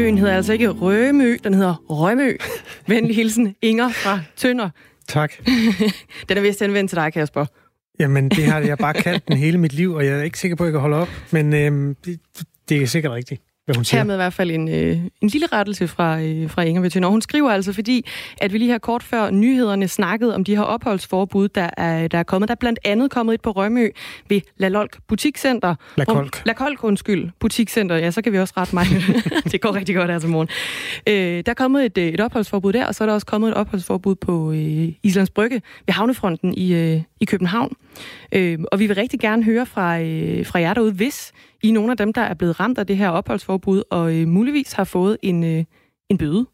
Rømøen hedder altså ikke Rømø, den hedder Rømø. Venlig hilsen, Inger fra Tønder. Tak. den er vist anvendt til dig, Kasper. Jamen, det har jeg bare kaldt den hele mit liv, og jeg er ikke sikker på, at jeg kan holde op. Men øhm, det, det er sikkert rigtigt hvad hun siger. Hermed i hvert fald en, øh, en lille rettelse fra, øh, fra Inger. Og hun skriver altså, fordi at vi lige her kort før nyhederne snakkede om de her opholdsforbud, der er, der er kommet. Der er blandt andet kommet et på Rømø ved La Lolk Butikscenter. La Kolk. La Kolk, undskyld. Butikscenter. Ja, så kan vi også rette mig. det går rigtig godt her til morgen. Øh, der er kommet et, øh, et opholdsforbud der, og så er der også kommet et opholdsforbud på øh, Islands Brygge ved Havnefronten i, øh, i København. Øh, og vi vil rigtig gerne høre fra, øh, fra jer derude, hvis I er nogle af dem, der er blevet ramt af det her opholdsforbud, og øh, muligvis har fået en, øh, en bøde.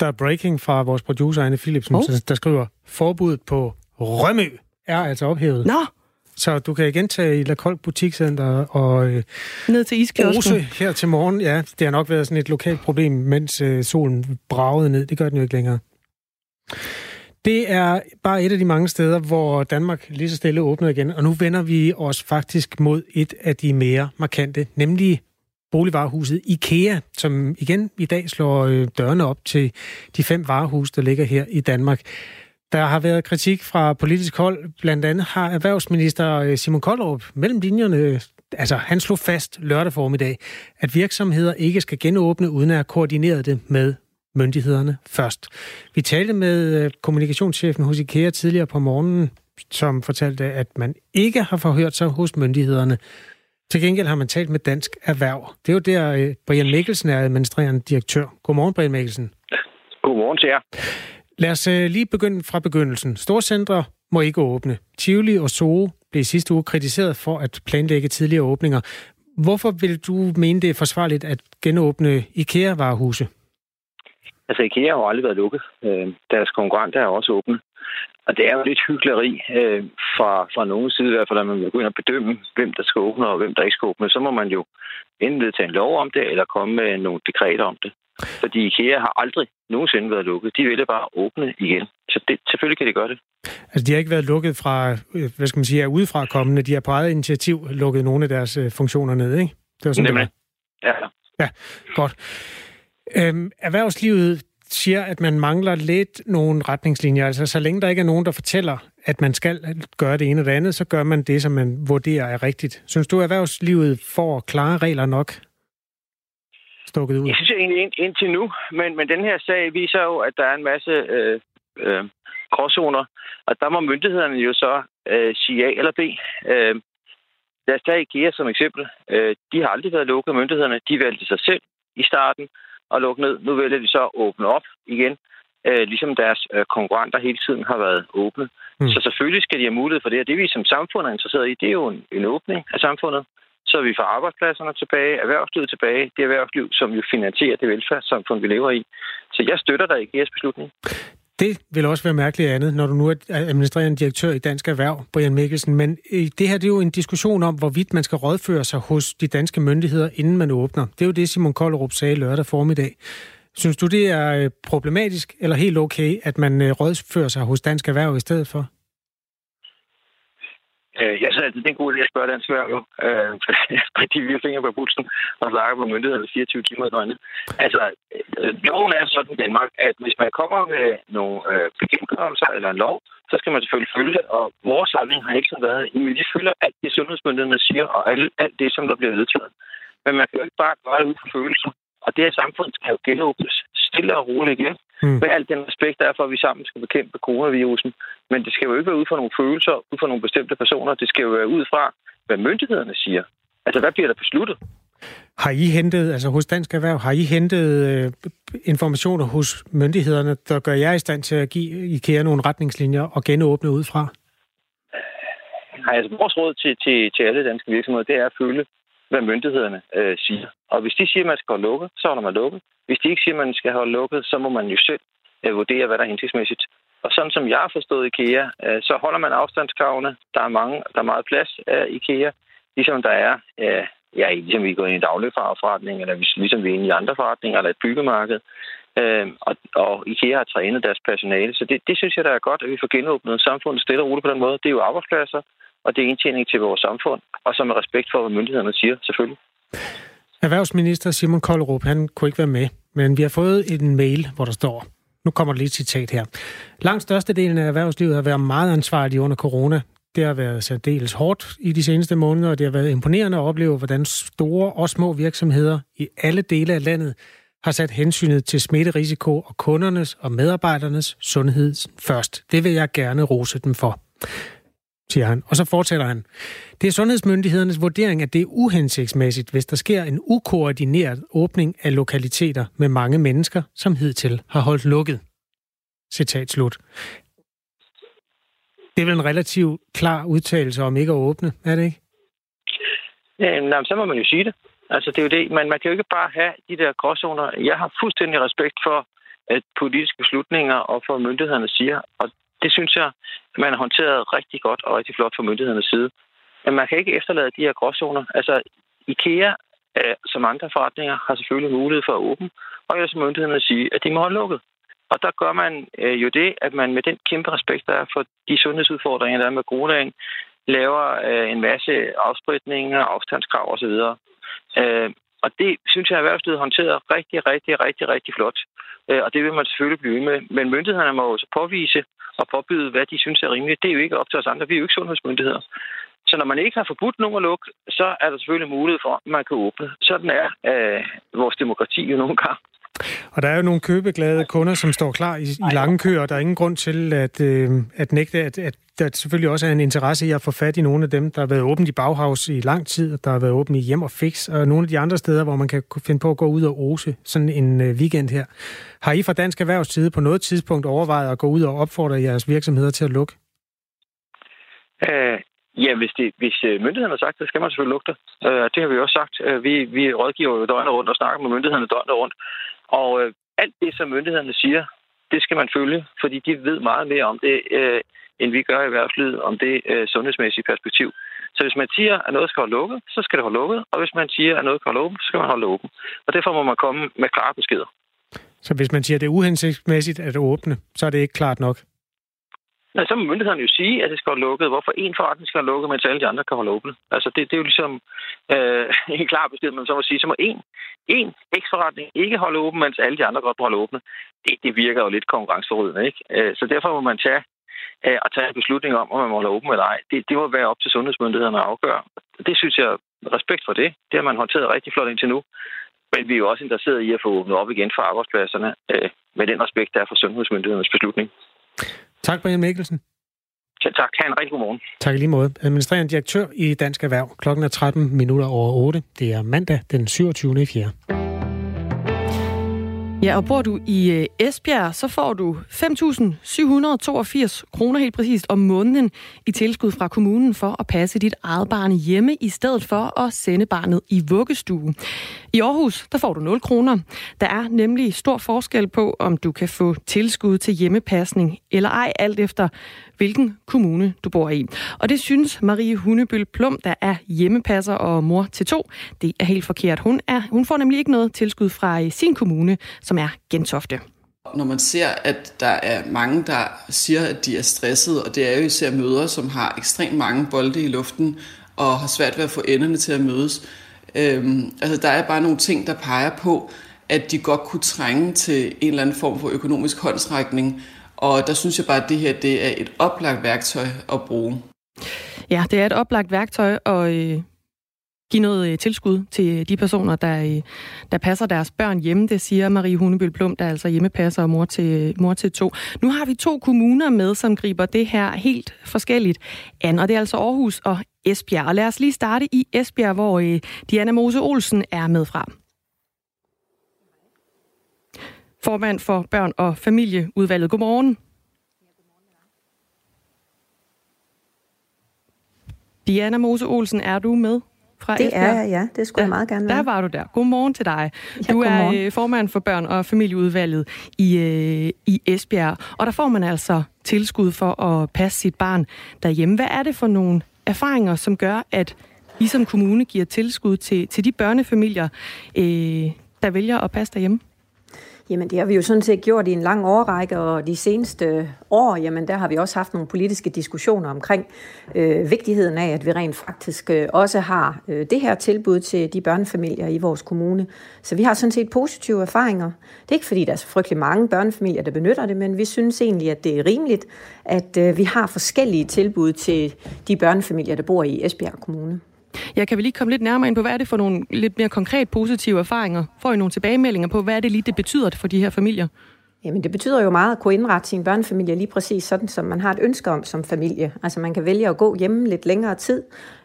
Der er breaking fra vores producer, Anne Philipsen, oh. der skriver, forbuddet på Rømø er altså ophævet. Nå! Så du kan igen tage i La Kolk Butikscenter og øh, ned til iskiosken. Ose her til morgen. Ja, det har nok været sådan et lokalt problem, mens øh, solen bragede ned. Det gør den jo ikke længere. Det er bare et af de mange steder, hvor Danmark lige så stille åbnede igen, og nu vender vi os faktisk mod et af de mere markante, nemlig boligvarehuset IKEA, som igen i dag slår øh, dørene op til de fem varehus, der ligger her i Danmark. Der har været kritik fra politisk hold. Blandt andet har erhvervsminister øh, Simon Koldrup mellem linjerne øh, altså han slog fast lørdag formiddag, at virksomheder ikke skal genåbne uden at have koordineret det med myndighederne først. Vi talte med øh, kommunikationschefen hos IKEA tidligere på morgenen, som fortalte, at man ikke har forhørt sig hos myndighederne. Til gengæld har man talt med Dansk Erhverv. Det er jo der, øh, Brian Mikkelsen er administrerende direktør. Godmorgen, Brian Mikkelsen. Godmorgen til jer. Lad os øh, lige begynde fra begyndelsen. Storcentre må ikke åbne. Tivoli og Zoo blev sidste uge kritiseret for at planlægge tidligere åbninger. Hvorfor vil du mene, det er forsvarligt at genåbne IKEA-varehuse? Altså, IKEA har jo aldrig været lukket. Øh, deres konkurrenter er også åbne. Og det er jo lidt hyggeleri øh, fra, fra nogen side, i hvert fald, at man ind og bedømme, hvem der skal åbne og hvem der ikke skal åbne. Så må man jo enten vedtage en lov om det, eller komme med nogle dekreter om det. Fordi IKEA har aldrig nogensinde været lukket. De ville bare åbne igen. Så det, selvfølgelig kan de gøre det. Altså, de har ikke været lukket fra, øh, hvad skal man sige, er udefra kommende. De har på eget initiativ lukket nogle af deres øh, funktioner ned, ikke? Det var sådan, Nemlig. det var. Ja. Ja, godt. Øhm, erhvervslivet siger, at man mangler lidt nogle retningslinjer. Altså, så længe der ikke er nogen, der fortæller, at man skal gøre det ene eller det andet, så gør man det, som man vurderer er rigtigt. Synes du, at erhvervslivet får klare regler nok? Stukket ud? Jeg synes egentlig ind, indtil nu, men, men den her sag viser jo, at der er en masse øh, øh, gråzoner, og der må myndighederne jo så øh, sige A eller B. Øh, lad os tage IKEA som eksempel. Øh, de har aldrig været lukket myndighederne. De valgte sig selv i starten at lukke ned. Nu vælger de så at åbne op igen, øh, ligesom deres øh, konkurrenter hele tiden har været åbne. Mm. Så selvfølgelig skal de have mulighed for det, og det vi som samfund er interesseret i, det er jo en, en åbning af samfundet, så vi får arbejdspladserne tilbage, erhvervslivet tilbage, det erhvervsliv, som jo finansierer det velfærdssamfund, vi lever i. Så jeg støtter dig i GS beslutning. Det vil også være mærkeligt andet, når du nu er administrerende direktør i Dansk Erhverv, Brian Mikkelsen. Men det her det er jo en diskussion om, hvorvidt man skal rådføre sig hos de danske myndigheder, inden man åbner. Det er jo det, Simon Kollerup sagde lørdag formiddag. Synes du, det er øh, problematisk eller helt okay, at man øh, rådfører sig hos Dansk Erhverv i stedet for? Øh, jeg synes altid, det er en god idé at spørge dansk erhverv, jo. Øh, fordi vi har fingre på pulsen og snakker på myndighederne 24 timer i døgnet. Altså, øh, loven er sådan i Danmark, at hvis man kommer med nogle øh, bekendtgørelser eller en lov, så skal man selvfølgelig følge det, og vores samling har ikke sådan været, at vi følger alt det, sundhedsmyndighederne siger, og alt, alt det, som der bliver vedtaget. Men man kan jo ikke bare gøre det ud fra følelser. Og det her samfund skal jo genåbnes stille og roligt igen. Mm. Med alt den respekt, der er for, at vi sammen skal bekæmpe coronavirusen. Men det skal jo ikke være ud fra nogle følelser, ud fra nogle bestemte personer. Det skal jo være ud fra, hvad myndighederne siger. Altså, hvad bliver der besluttet? Har I hentet, altså hos Dansk Erhverv, har I hentet øh, informationer hos myndighederne, der gør jer i stand til at give IKEA nogle retningslinjer og genåbne ud fra? Nej, altså vores råd til, til, til alle danske virksomheder, det er at følge hvad myndighederne øh, siger. Og hvis de siger, at man skal holde lukket, så holder man lukket. Hvis de ikke siger, at man skal holde lukket, så må man jo selv øh, vurdere, hvad der er hensigtsmæssigt. Og sådan som jeg har forstået IKEA, øh, så holder man afstandskravene. Der er, mange, der er meget plads af IKEA, ligesom der er, øh, ja, ligesom vi går ind i en dagligfarforretning, eller ligesom vi er inde i andre forretninger, eller et byggemarked. Øh, og, og IKEA har trænet deres personale, så det, det synes jeg, der er godt, at vi får genåbnet samfundet stille og roligt på den måde. Det er jo arbejdspladser, og det er indtjening til vores samfund, og som er respekt for, hvad myndighederne siger, selvfølgelig. Erhvervsminister Simon Koldrup, han kunne ikke være med men vi har fået en mail, hvor der står, nu kommer der lige et citat her. Langt størstedelen af erhvervslivet har været meget ansvarlige under corona. Det har været særdeles hårdt i de seneste måneder, og det har været imponerende at opleve, hvordan store og små virksomheder i alle dele af landet har sat hensynet til smitterisiko og kundernes og medarbejdernes sundhed først. Det vil jeg gerne rose dem for siger han. Og så fortsætter han. Det er sundhedsmyndighedernes vurdering, at det er uhensigtsmæssigt, hvis der sker en ukoordineret åbning af lokaliteter med mange mennesker, som hidtil har holdt lukket. Citat slut. Det er vel en relativt klar udtalelse om ikke at åbne, er det ikke? Øh, ja, nej, så må man jo sige det. Altså, det er jo det. Man, man kan jo ikke bare have de der gråzoner. Jeg har fuldstændig respekt for at politiske beslutninger og for myndighederne siger, og det synes jeg, man har håndteret rigtig godt og rigtig flot fra myndighedernes side. Men man kan ikke efterlade de her gråzoner. Altså, IKEA, øh, som andre forretninger, har selvfølgelig mulighed for at åbne, og ellers må myndighederne sige, at de må holde lukket. Og der gør man øh, jo det, at man med den kæmpe respekt, der er for de sundhedsudfordringer, der er med coronaen, laver øh, en masse afspritninger, afstandskrav osv. Øh, og det synes jeg, at erhvervslivet håndterer rigtig, rigtig, rigtig, rigtig flot. Øh, og det vil man selvfølgelig blive med. Men myndighederne må også påvise og påbyde, hvad de synes er rimeligt. Det er jo ikke op til os andre. Vi er jo ikke sundhedsmyndigheder. Så når man ikke har forbudt nogen at lukke, så er der selvfølgelig mulighed for, at man kan åbne. Sådan er øh, vores demokrati jo nogle gange. Og der er jo nogle købeglade kunder, som står klar i, i lange køer, og der er ingen grund til at, øh, at nægte, at, at der selvfølgelig også er en interesse i at få fat i nogle af dem, der har været åbent i Bauhaus i lang tid, der har været åbent i Hjem og Fix, og nogle af de andre steder, hvor man kan finde på at gå ud og ose sådan en øh, weekend her. Har I fra Dansk Erhvervstid på noget tidspunkt overvejet at gå ud og opfordre jeres virksomheder til at lukke? Øh, Ja, hvis, det, hvis øh, myndighederne har sagt det, skal man selvfølgelig lukke det. Øh, det har vi også sagt. Øh, vi, vi rådgiver jo døgnet rundt og snakker med myndighederne døgnet rundt. Og øh, alt det, som myndighederne siger, det skal man følge, fordi de ved meget mere om det, øh, end vi gør i erhvervslivet, om det øh, sundhedsmæssige perspektiv. Så hvis man siger, at noget skal holde lukket, så skal det holde lukket. Og hvis man siger, at noget skal holde åbent, så skal man holde åbent. Og derfor må man komme med klare beskeder. Så hvis man siger, at det er uhensigtsmæssigt at åbne, så er det ikke klart nok? Nej, så må myndighederne jo sige, at det skal være lukket. Hvorfor en forretning skal være lukket, mens alle de andre kan holde åbent? Altså, det, det er jo ligesom øh, en klar besked, men så må sige, så må en, en eksforretning ikke holde åben, mens alle de andre godt må holde åbne. Det, det virker jo lidt konkurrenceforrydende, ikke? Øh, så derfor må man tage øh, at tage en beslutning om, om man må holde åben eller ej. Det, det må være op til sundhedsmyndighederne at afgøre. Det synes jeg, respekt for det. Det har man håndteret rigtig flot indtil nu. Men vi er jo også interesseret i at få åbnet op igen for arbejdspladserne, øh, med den respekt, der er for sundhedsmyndighedernes beslutning. Tak, Brian Mikkelsen. Ja, tak. Ha' en rigtig god morgen. Tak i lige måde. Administrerende direktør i Dansk Erhverv. Klokken er 13 minutter over 8. Det er mandag den 27. 4. Ja, og bor du i øh, Esbjerg, så får du 5.782 kroner helt præcist om måneden i tilskud fra kommunen for at passe dit eget barn hjemme, i stedet for at sende barnet i vuggestue. I Aarhus, der får du 0 kroner. Der er nemlig stor forskel på, om du kan få tilskud til hjemmepasning eller ej, alt efter hvilken kommune du bor i. Og det synes Marie Hundebøl Plum, der er hjemmepasser og mor til to, det er helt forkert. Hun, er, hun får nemlig ikke noget tilskud fra øh, sin kommune, som er Gentofte. Når man ser, at der er mange, der siger, at de er stressede, og det er jo især mødre, som har ekstremt mange bolde i luften, og har svært ved at få enderne til at mødes. Øhm, altså, der er bare nogle ting, der peger på, at de godt kunne trænge til en eller anden form for økonomisk håndsrækning, og der synes jeg bare, at det her det er et oplagt værktøj at bruge. Ja, det er et oplagt værktøj at øh, give noget øh, tilskud til de personer, der, øh, der passer deres børn hjemme. Det siger Marie Hunebøl Plum, der altså er altså hjemmepasser og mor til, mor til to. Nu har vi to kommuner med, som griber det her helt forskelligt an, og det er altså Aarhus og Esbjerg. Og lad os lige starte i Esbjerg, hvor øh, Diana Mose Olsen er med fra formand for børn- og familieudvalget. Godmorgen. Diana Mose Olsen, er du med fra Det er jeg, ja. Det skulle ja, jeg meget gerne være. Der var du der. Godmorgen til dig. Ja, du er øh, formand for børn- og familieudvalget i, øh, i Esbjerg, og der får man altså tilskud for at passe sit barn derhjemme. Hvad er det for nogle erfaringer, som gør, at I som kommune giver tilskud til, til de børnefamilier, øh, der vælger at passe derhjemme? Jamen det har vi jo sådan set gjort i en lang årrække, og de seneste år, jamen der har vi også haft nogle politiske diskussioner omkring øh, vigtigheden af, at vi rent faktisk øh, også har øh, det her tilbud til de børnefamilier i vores kommune. Så vi har sådan set positive erfaringer. Det er ikke fordi, der er så frygtelig mange børnefamilier, der benytter det, men vi synes egentlig, at det er rimeligt, at øh, vi har forskellige tilbud til de børnefamilier, der bor i Esbjerg Kommune. Jeg kan vel lige komme lidt nærmere ind på, hvad er det for nogle lidt mere konkret positive erfaringer? Får I nogle tilbagemeldinger på, hvad er det lige, det betyder for de her familier? Jamen det betyder jo meget at kunne indrette sin børnefamilie lige præcis sådan, som man har et ønske om som familie. Altså man kan vælge at gå hjemme lidt længere tid,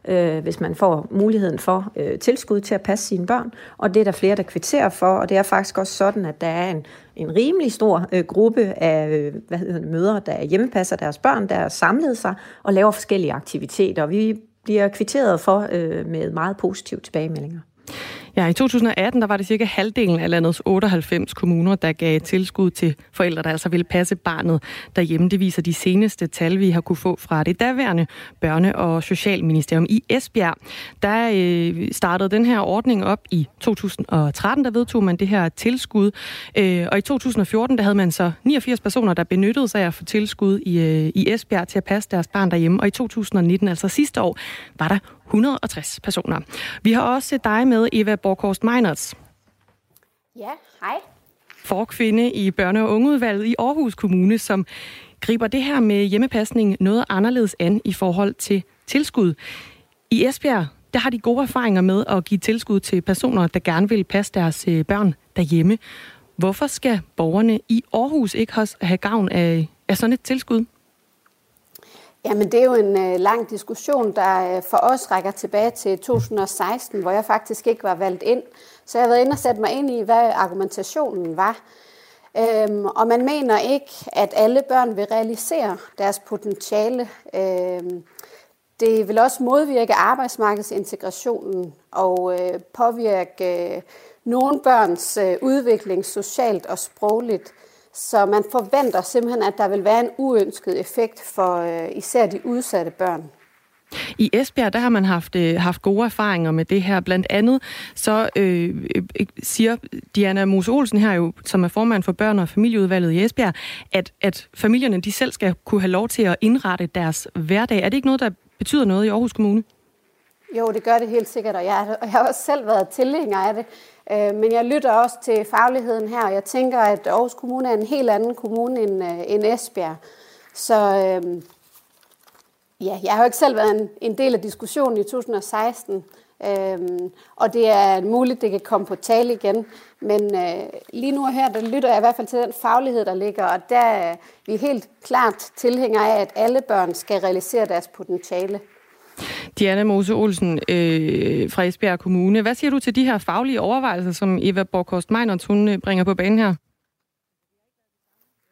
øh, hvis man får muligheden for øh, tilskud til at passe sine børn. Og det er der flere, der kvitterer for, og det er faktisk også sådan, at der er en, en rimelig stor øh, gruppe af øh, hvad hedder det, mødre, der hjemmepasser deres børn, der samlet sig og laver forskellige aktiviteter. Vi bliver kvitteret for øh, med meget positive tilbagemeldinger. Ja, i 2018 der var det cirka halvdelen af landets 98 kommuner, der gav tilskud til forældre, der altså ville passe barnet derhjemme. Det viser de seneste tal, vi har kunne få fra det daværende børne- og socialministerium i Esbjerg. Der øh, startede den her ordning op i 2013, der vedtog man det her tilskud. Øh, og i 2014, der havde man så 89 personer, der benyttede sig af at få tilskud i, øh, i Esbjerg til at passe deres barn derhjemme. Og i 2019, altså sidste år, var der 160 personer. Vi har også dig med, Eva Borkhorst Meinerts. Ja, hej. Forkvinde i børne- og ungeudvalget i Aarhus Kommune, som griber det her med hjemmepasning noget anderledes an i forhold til tilskud. I Esbjerg, der har de gode erfaringer med at give tilskud til personer, der gerne vil passe deres øh, børn derhjemme. Hvorfor skal borgerne i Aarhus ikke have gavn af, af sådan et tilskud? Jamen, det er jo en øh, lang diskussion, der øh, for os rækker tilbage til 2016, hvor jeg faktisk ikke var valgt ind. Så jeg har været inde og sat mig ind i, hvad argumentationen var. Øhm, og man mener ikke, at alle børn vil realisere deres potentiale. Øhm, det vil også modvirke arbejdsmarkedsintegrationen og øh, påvirke øh, nogle børns øh, udvikling socialt og sprogligt. Så man forventer simpelthen, at der vil være en uønsket effekt for øh, især de udsatte børn. I Esbjerg, der har man haft, øh, haft gode erfaringer med det her. Blandt andet så øh, øh, siger Diana Mose Olsen her jo, som er formand for børn- og familieudvalget i Esbjerg, at, at familierne de selv skal kunne have lov til at indrette deres hverdag. Er det ikke noget, der betyder noget i Aarhus Kommune? Jo, det gør det helt sikkert, og jeg, og jeg har også selv været tilhænger af det. Øh, men jeg lytter også til fagligheden her, og jeg tænker, at Aarhus Kommune er en helt anden kommune end, øh, end Esbjerg. Så øh, ja, jeg har jo ikke selv været en, en del af diskussionen i 2016, øh, og det er muligt, det kan komme på tale igen. Men øh, lige nu her, der lytter jeg i hvert fald til den faglighed, der ligger, og der er vi helt klart tilhængere af, at alle børn skal realisere deres potentiale. Diana Mose Olsen øh, fra Esbjerg Kommune. Hvad siger du til de her faglige overvejelser, som Eva Borkost Meinerts hun øh, bringer på banen her?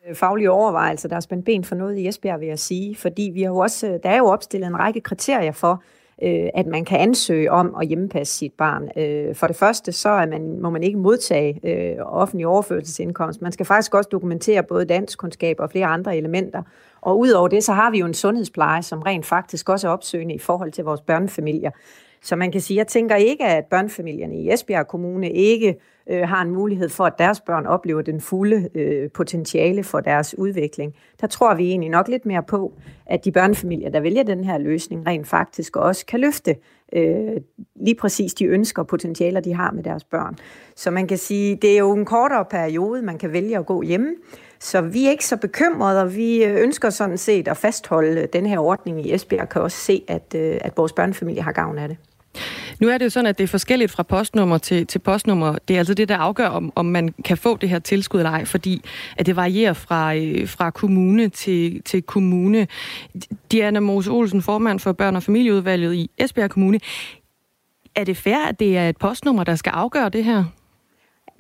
Øh, faglige overvejelser, der er spændt ben for noget i Esbjerg, vil jeg sige. Fordi vi har jo også, øh, der er jo opstillet en række kriterier for, øh, at man kan ansøge om at hjemmepasse sit barn. Øh, for det første, så er man, må man ikke modtage øh, offentlig overførselsindkomst. Man skal faktisk også dokumentere både dansk kundskab og flere andre elementer. Og udover det, så har vi jo en sundhedspleje, som rent faktisk også er opsøgende i forhold til vores børnefamilier. Så man kan sige, jeg tænker ikke, at børnefamilierne i Esbjerg Kommune ikke øh, har en mulighed for, at deres børn oplever den fulde øh, potentiale for deres udvikling. Der tror vi egentlig nok lidt mere på, at de børnefamilier, der vælger den her løsning, rent faktisk også kan løfte øh, lige præcis de ønsker og potentialer, de har med deres børn. Så man kan sige, det er jo en kortere periode, man kan vælge at gå hjemme. Så vi er ikke så bekymrede, og vi øh, ønsker sådan set at fastholde den her ordning i Esbjerg, og kan også se, at, øh, at vores børnefamilie har gavn af det. Nu er det jo sådan, at det er forskelligt fra postnummer til, til postnummer. Det er altså det, der afgør, om, om man kan få det her tilskud eller ej, fordi at det varierer fra, øh, fra kommune til, til kommune. Diana Mose Olsen, formand for børn- og familieudvalget i Esbjerg Kommune. Er det fair, at det er et postnummer, der skal afgøre det her?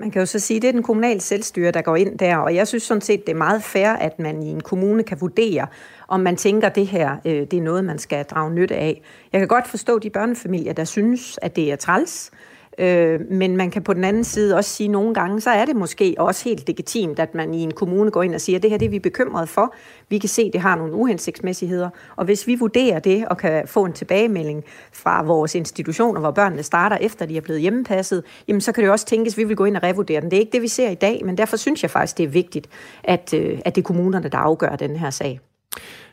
Man kan jo så sige, at det er den kommunale selvstyre, der går ind der, og jeg synes sådan set, det er meget fair, at man i en kommune kan vurdere, om man tænker, at det her øh, det er noget, man skal drage nytte af. Jeg kan godt forstå de børnefamilier, der synes, at det er træls, Øh, Øh, men man kan på den anden side også sige, at nogle gange, så er det måske også helt legitimt, at man i en kommune går ind og siger, at det her det er vi bekymrede for. Vi kan se, at det har nogle uhensigtsmæssigheder. Og hvis vi vurderer det og kan få en tilbagemelding fra vores institutioner, hvor børnene starter efter de er blevet hjemmepasset, jamen så kan det også tænkes, at vi vil gå ind og revurdere den. Det er ikke det, vi ser i dag, men derfor synes jeg faktisk, det er vigtigt, at, øh, at det er kommunerne, der afgør den her sag.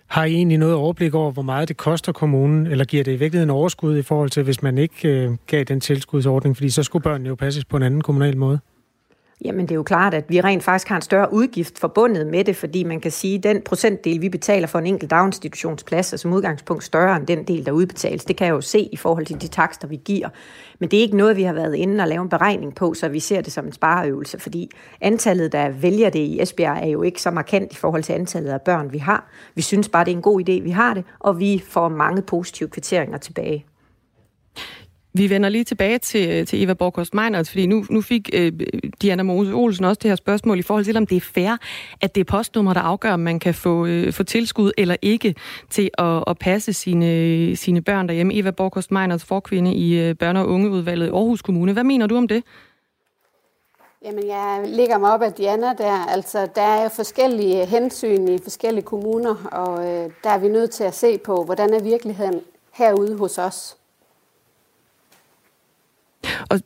Har I egentlig noget overblik over, hvor meget det koster kommunen, eller giver det i virkeligheden overskud i forhold til, hvis man ikke øh, gav den tilskudsordning, fordi så skulle børnene jo passes på en anden kommunal måde? Jamen det er jo klart, at vi rent faktisk har en større udgift forbundet med det, fordi man kan sige, at den procentdel, vi betaler for en enkelt daginstitutionsplads, er som udgangspunkt større end den del, der udbetales. Det kan jeg jo se i forhold til de takster, vi giver. Men det er ikke noget, vi har været inde og lave en beregning på, så vi ser det som en spareøvelse, fordi antallet, der vælger det i Esbjerg, er jo ikke så markant i forhold til antallet af børn, vi har. Vi synes bare, det er en god idé, vi har det, og vi får mange positive kvitteringer tilbage. Vi vender lige tilbage til, øh, til Eva Borgårds Meinert, fordi nu, nu fik øh, Diana Mose Olsen også det her spørgsmål i forhold til, om det er fair, at det er postnummer, der afgør, om man kan få, øh, få tilskud eller ikke til at, at passe sine, sine børn derhjemme. Eva Borgårds Meinert, forkvinde i øh, børne- og ungeudvalget i Aarhus Kommune. Hvad mener du om det? Jamen, jeg ligger mig op af Diana der. Altså, der er jo forskellige hensyn i forskellige kommuner, og øh, der er vi nødt til at se på, hvordan er virkeligheden herude hos os. Og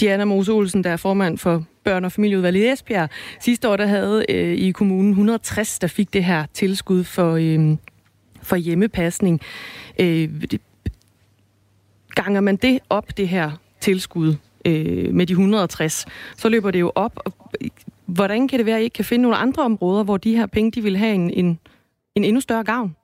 Diana Mose Olsen, der er formand for børn- og familieudvalget i Esbjerg. Sidste år der havde øh, i kommunen 160, der fik det her tilskud for, øh, for hjemmepasning. Øh, det, ganger man det op, det her tilskud, øh, med de 160, så løber det jo op. Og, øh, hvordan kan det være, at I ikke kan finde nogle andre områder, hvor de her penge de vil have en, en, en endnu større gavn?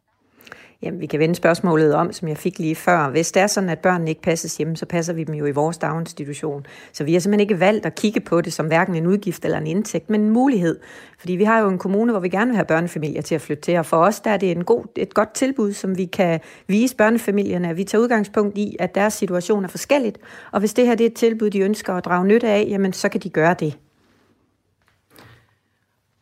Jamen, vi kan vende spørgsmålet om, som jeg fik lige før. Hvis det er sådan, at børnene ikke passes hjemme, så passer vi dem jo i vores daginstitution. Så vi har simpelthen ikke valgt at kigge på det som hverken en udgift eller en indtægt, men en mulighed. Fordi vi har jo en kommune, hvor vi gerne vil have børnefamilier til at flytte til, og for os der er det en god, et godt tilbud, som vi kan vise børnefamilierne, at vi tager udgangspunkt i, at deres situation er forskelligt, og hvis det her det er et tilbud, de ønsker at drage nytte af, jamen så kan de gøre det.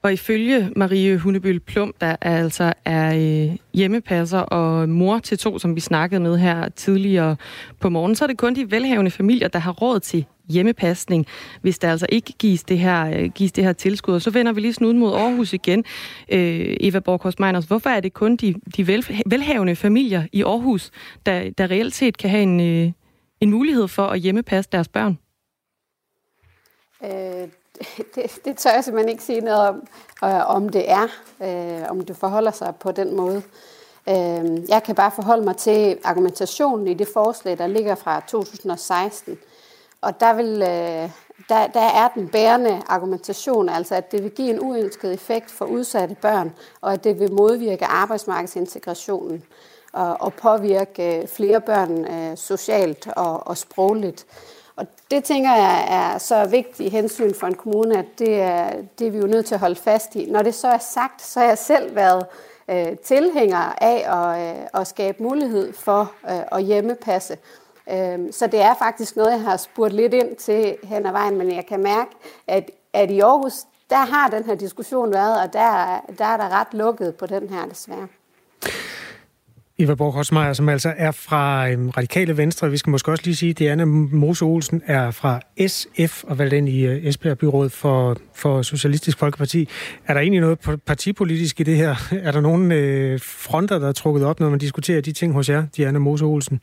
Og ifølge Marie Hundebøl Plum, der er altså er øh, hjemmepasser og mor til to, som vi snakkede med her tidligere på morgen, så er det kun de velhavende familier, der har råd til hjemmepasning, hvis der altså ikke gives det her, øh, gives det her tilskud. Og så vender vi lige snuden mod Aarhus igen. Øh, Eva Borgårds Meiners, hvorfor er det kun de, de vel, velhavende familier i Aarhus, der, der reelt set kan have en, øh, en mulighed for at hjemmepasse deres børn? Øh, det, det tør jeg simpelthen ikke sige noget om, øh, om det er, øh, om det forholder sig på den måde. Øh, jeg kan bare forholde mig til argumentationen i det forslag, der ligger fra 2016. Og der, vil, øh, der, der er den bærende argumentation, altså at det vil give en uønsket effekt for udsatte børn, og at det vil modvirke arbejdsmarkedsintegrationen og, og påvirke øh, flere børn øh, socialt og, og sprogligt. Og det tænker jeg er så vigtigt hensyn for en kommune, at det er, det er vi jo nødt til at holde fast i. Når det så er sagt, så har jeg selv været øh, tilhænger af at, øh, at skabe mulighed for øh, at hjemmepasse. Øh, så det er faktisk noget, jeg har spurgt lidt ind til hen ad vejen, men jeg kan mærke, at, at i Aarhus, der har den her diskussion været, og der, der er der ret lukket på den her desværre. Eva Borg Hosmeier, som altså er fra øhm, Radikale Venstre. Vi skal måske også lige sige, at Diana Mose Olsen er fra SF og valgt ind i øh, Esbjerg Byrådet for, for Socialistisk Folkeparti. Er der egentlig noget partipolitisk i det her? Er der nogle øh, fronter, der er trukket op, når man diskuterer de ting hos jer, Diana Mose Olsen?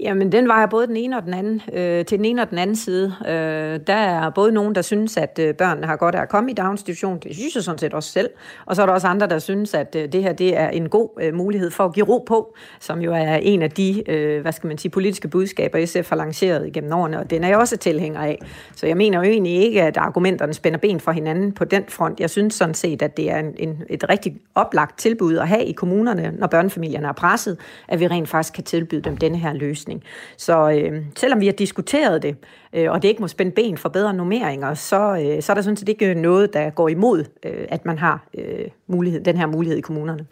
Jamen, den vejer både den ene og den anden, øh, til den ene og den anden side. Øh, der er både nogen, der synes, at øh, børnene har godt af at komme i daginstitution. Det synes jeg sådan set også selv. Og så er der også andre, der synes, at øh, det her det er en god øh, mulighed for at give ro på, som jo er en af de, øh, hvad skal man sige, politiske budskaber, SF har lanceret igennem årene, og den er jeg også tilhænger af. Så jeg mener jo egentlig ikke, at argumenterne spænder ben for hinanden på den front. Jeg synes sådan set, at det er en, en, et rigtig oplagt tilbud at have i kommunerne, når børnefamilierne er presset, at vi rent faktisk kan tilbyde dem denne her løsning løsning. Så øh, selvom vi har diskuteret det, øh, og det ikke må spænde ben for bedre nummeringer, så, øh, så er der sådan set ikke noget, der går imod, øh, at man har øh, mulighed, den her mulighed i kommunerne.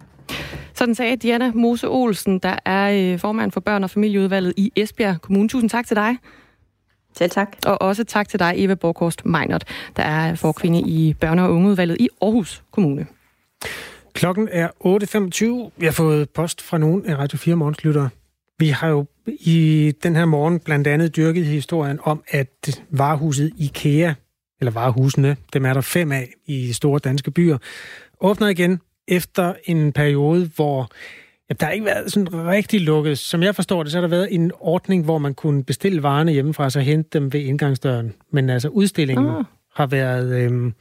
Sådan sagde Diana Mose Olsen, der er øh, formand for børn- og familieudvalget i Esbjerg Kommune. Tusind tak til dig. Selv tak. Og også tak til dig, Eva Borghorst Meinert, der er forkvinde i børne- og ungeudvalget i Aarhus Kommune. Klokken er 8.25. Vi har fået post fra nogen af Radio 4 morgenslyttere. Vi har jo i den her morgen blandt andet dyrket historien om, at varehuset IKEA, eller varehusene, dem er der fem af i store danske byer, åbner igen efter en periode, hvor ja, der har ikke været sådan rigtig lukket. Som jeg forstår det, så har der været en ordning, hvor man kunne bestille varerne hjemmefra, og så hente dem ved indgangsdøren. Men altså udstillingen ah. har været... Øhm,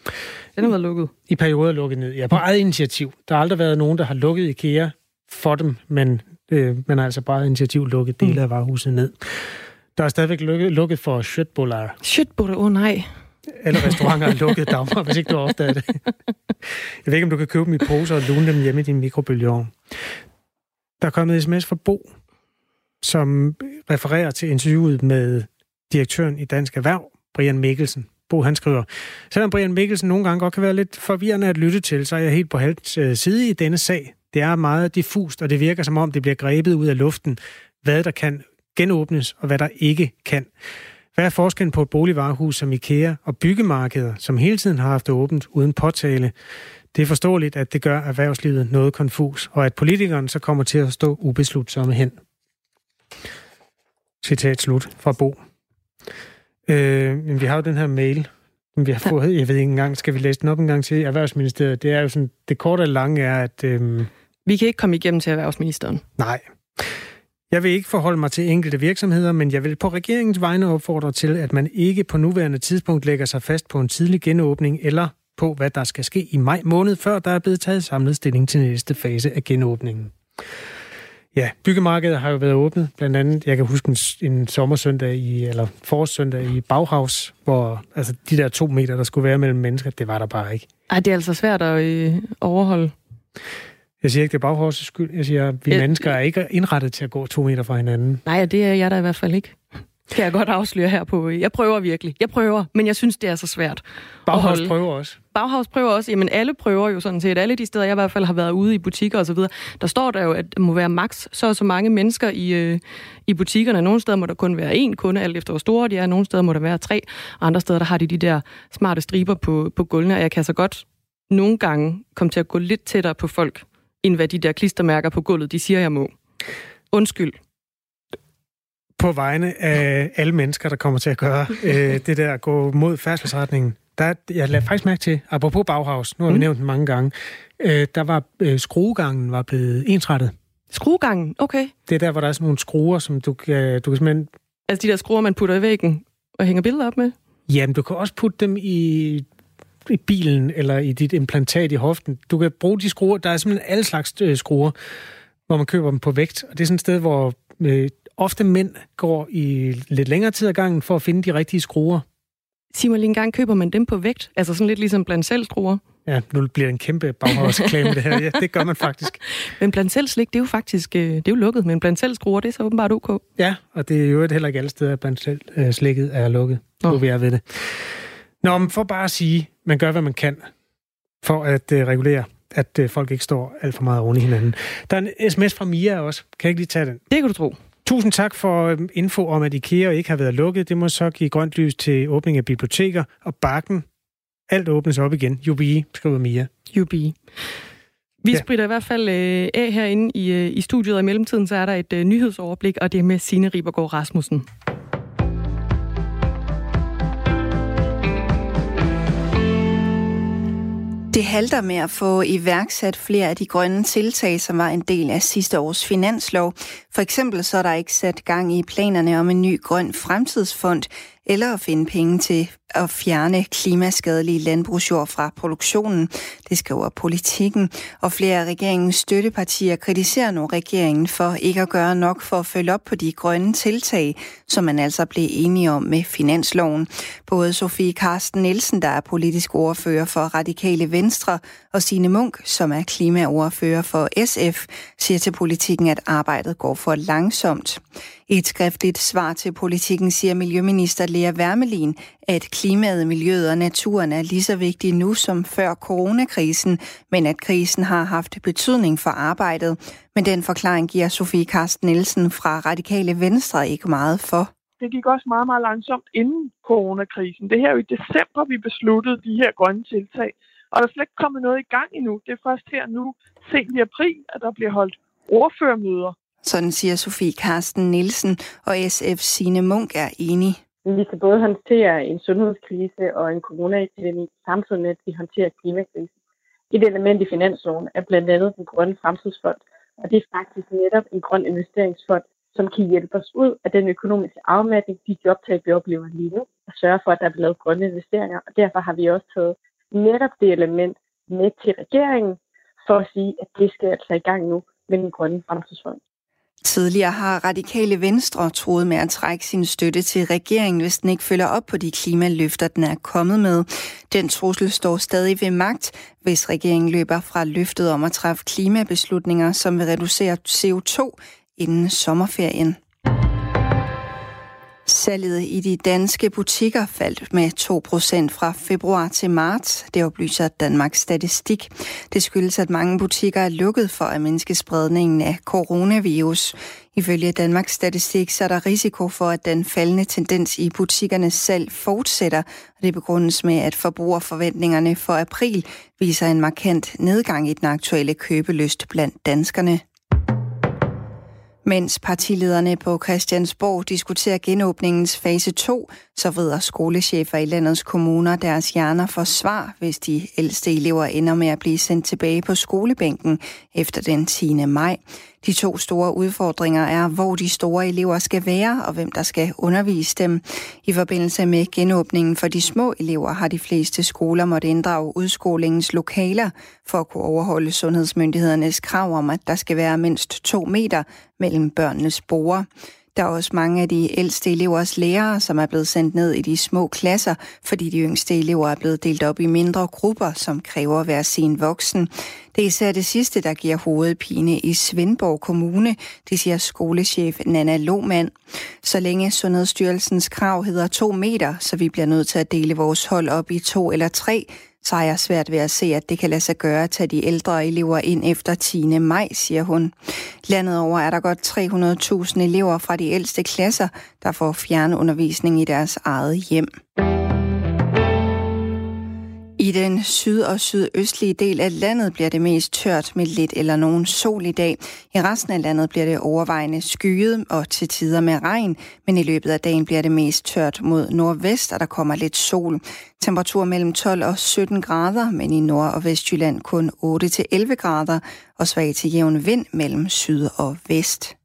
den har været lukket. I perioder lukket ned. Ja, på eget initiativ. Der har aldrig været nogen, der har lukket IKEA for dem, men øh, har altså bare initiativ lukket dele mm. af varehuset ned. Der er stadigvæk lukket, lukket for Schøtbuller. Schøtbuller, åh oh, nej. Alle restauranter er lukket, Dagmar, hvis ikke du opdager det. Jeg ved ikke, om du kan købe dem i poser og lune dem hjemme i din mikrobølgeovn. Der er kommet sms fra Bo, som refererer til interviewet med direktøren i Dansk Erhverv, Brian Mikkelsen. Bo han skriver, selvom Brian Mikkelsen nogle gange godt kan være lidt forvirrende at lytte til, så er jeg helt på halvt øh, side i denne sag. Det er meget diffust, og det virker som om, det bliver grebet ud af luften, hvad der kan genåbnes, og hvad der ikke kan. Hvad er forskellen på et boligvarehus som IKEA og byggemarkeder, som hele tiden har haft åbent uden påtale? Det er forståeligt, at det gør erhvervslivet noget konfus, og at politikeren så kommer til at stå ubeslutsomme hen. Citat slut fra Bo. Øh, vi har jo den her mail, som vi har fået, jeg ved ikke engang, skal vi læse den op en gang til Erhvervsministeriet? Det er jo sådan, det korte og lange er, at... Øh, vi kan ikke komme igennem til erhvervsministeren. Nej. Jeg vil ikke forholde mig til enkelte virksomheder, men jeg vil på regeringens vegne opfordre til, at man ikke på nuværende tidspunkt lægger sig fast på en tidlig genåbning eller på, hvad der skal ske i maj måned, før der er blevet taget samlet stilling til næste fase af genåbningen. Ja, byggemarkedet har jo været åbnet. Blandt andet, jeg kan huske en, en sommersøndag i, eller forårssøndag i Bauhaus, hvor altså, de der to meter, der skulle være mellem mennesker, det var der bare ikke. Ej, det er altså svært at øh, overholde. Jeg siger ikke, det er Bauhaus' skyld. Jeg siger, at vi ja, mennesker er ikke indrettet til at gå to meter fra hinanden. Nej, det er jeg da i hvert fald ikke. Kan jeg godt afsløre her på. Jeg prøver virkelig. Jeg prøver, men jeg synes, det er så svært. Bauhaus prøver også. Bauhaus prøver også. Jamen, alle prøver jo sådan set. Alle de steder, jeg i hvert fald har været ude i butikker og så videre, der står der jo, at det må være maks så så mange mennesker i, øh, i butikkerne. Nogle steder må der kun være én kunde, alt efter hvor store de er. Nogle steder må der være tre. Og andre steder, der har de de der smarte striber på, på gulvene. Og jeg kan så godt nogle gange komme til at gå lidt tættere på folk, end hvad de der klistermærker på gulvet, de siger, jeg må. Undskyld på vegne af alle mennesker, der kommer til at gøre øh, det der at gå mod færdselsretningen. Der, jeg lader faktisk mærke til, apropos Bauhaus, nu har vi mm. nævnt den mange gange, øh, der var øh, skruegangen var blevet ensrettet. Skruegangen? Okay. Det er der, hvor der er sådan nogle skruer, som du kan, du kan simpelthen... Altså de der skruer, man putter i væggen og hænger billeder op med? Jamen, du kan også putte dem i, i bilen eller i dit implantat i hoften. Du kan bruge de skruer. Der er simpelthen alle slags øh, skruer, hvor man køber dem på vægt. Og det er sådan et sted, hvor øh, ofte mænd går i lidt længere tid ad gangen for at finde de rigtige skruer. Sig mig lige en gang, køber man dem på vægt? Altså sådan lidt ligesom blandt selv skruer? Ja, nu bliver det en kæmpe baghavsreklame det her. Ja, det gør man faktisk. men blandt selv slik, det er jo faktisk øh, det er jo lukket, men blandt selv skruer, det er så åbenbart ok. Ja, og det er jo heller ikke alle steder, at blandt selv slikket er lukket. Nu vil jeg ved det. Nå, men for bare at sige, man gør, hvad man kan for at øh, regulere, at øh, folk ikke står alt for meget oven i hinanden. Der er en sms fra Mia også. Kan jeg ikke lige tage den? Det kan du tro. Tusind tak for øhm, info om, at IKEA ikke har været lukket. Det må så give grønt lys til åbning af biblioteker og bakken. Alt åbnes op igen. Jubi, skriver Mia. Jubi. Vi ja. spritter i hvert fald øh, af herinde i, øh, i studiet, og i mellemtiden så er der et øh, nyhedsoverblik, og det er med Signe Ribergaard Rasmussen. Det halter med at få iværksat flere af de grønne tiltag, som var en del af sidste års finanslov. For eksempel så er der ikke sat gang i planerne om en ny grøn fremtidsfond, eller at finde penge til at fjerne klimaskadelige landbrugsjord fra produktionen. Det skriver politikken, og flere af regeringens støttepartier kritiserer nu regeringen for ikke at gøre nok for at følge op på de grønne tiltag, som man altså blev enige om med finansloven. Både Sofie Karsten Nielsen, der er politisk ordfører for Radikale Venstre, og Signe Munk, som er klimaordfører for SF, siger til politikken, at arbejdet går for langsomt. I et skriftligt svar til politikken siger Miljøminister Lea Wermelin, at klimaet, miljøet og naturen er lige så vigtige nu som før coronakrisen, men at krisen har haft betydning for arbejdet. Men den forklaring giver Sofie Karsten Nielsen fra Radikale Venstre ikke meget for. Det gik også meget, meget langsomt inden coronakrisen. Det her er jo i december, vi besluttede de her grønne tiltag. Og der er slet ikke kommet noget i gang endnu. Det er først her nu, sent i april, at der bliver holdt ordførermøder sådan siger Sofie Karsten Nielsen, og SF Sine Munk er enig. Vi kan både håndtere en sundhedskrise og en coronaepidemi, samtidig med at vi håndterer klimakrisen. Et element i finansloven er blandt andet den grønne fremtidsfond, og det er faktisk netop en grøn investeringsfond, som kan hjælpe os ud af den økonomiske afmatning, de jobtab, vi oplever lige nu, og sørge for, at der bliver lavet grønne investeringer. Og derfor har vi også taget netop det element med til regeringen, for at sige, at det skal altså i gang nu med den grønne fremtidsfond. Tidligere har radikale venstre troet med at trække sin støtte til regeringen, hvis den ikke følger op på de klimaløfter, den er kommet med. Den trussel står stadig ved magt, hvis regeringen løber fra løftet om at træffe klimabeslutninger, som vil reducere CO2 inden sommerferien. Salget i de danske butikker faldt med 2% fra februar til marts. Det oplyser Danmarks Statistik. Det skyldes, at mange butikker er lukket for at mindske spredningen af coronavirus. Ifølge Danmarks Statistik så er der risiko for, at den faldende tendens i butikkernes salg fortsætter. Og det begrundes med, at forbrugerforventningerne for april viser en markant nedgang i den aktuelle købelyst blandt danskerne. Mens partilederne på Christiansborg diskuterer genåbningens fase 2, så vrider skolechefer i landets kommuner deres hjerner for svar, hvis de ældste elever ender med at blive sendt tilbage på skolebænken efter den 10. maj. De to store udfordringer er, hvor de store elever skal være og hvem der skal undervise dem. I forbindelse med genåbningen for de små elever har de fleste skoler måtte inddrage udskolingens lokaler for at kunne overholde sundhedsmyndighedernes krav om, at der skal være mindst to meter mellem børnenes borer. Der er også mange af de ældste elevers lærere, som er blevet sendt ned i de små klasser, fordi de yngste elever er blevet delt op i mindre grupper, som kræver at være sin voksen. Det er især det sidste, der giver hovedpine i Svendborg Kommune, det siger skolechef Nana Lohmann. Så længe Sundhedsstyrelsens krav hedder to meter, så vi bliver nødt til at dele vores hold op i to eller tre, så har jeg svært ved at se, at det kan lade sig gøre at tage de ældre elever ind efter 10. maj, siger hun. Landet over er der godt 300.000 elever fra de ældste klasser, der får fjernundervisning i deres eget hjem. I den syd- og sydøstlige del af landet bliver det mest tørt med lidt eller nogen sol i dag. I resten af landet bliver det overvejende skyet og til tider med regn, men i løbet af dagen bliver det mest tørt mod nordvest, og der kommer lidt sol. Temperatur mellem 12 og 17 grader, men i Nord- og Vestjylland kun 8 til 11 grader, og svag til jævn vind mellem syd og vest.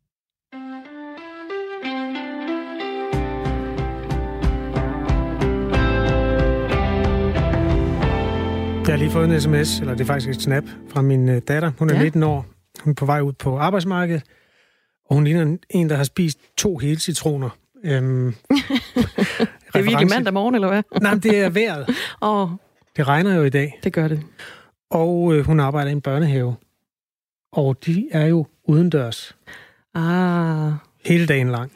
Jeg har lige fået en sms, eller det er faktisk et snap, fra min øh, datter. Hun er ja. 19 år. Hun er på vej ud på arbejdsmarkedet, og hun ligner en, der har spist to hele citroner. Øhm, det er virkelig mandag morgen, eller hvad? Nej, det er vejret. oh. Det regner jo i dag. Det gør det. Og øh, hun arbejder i en børnehave. Og de er jo udendørs. Ah. Hele dagen lang.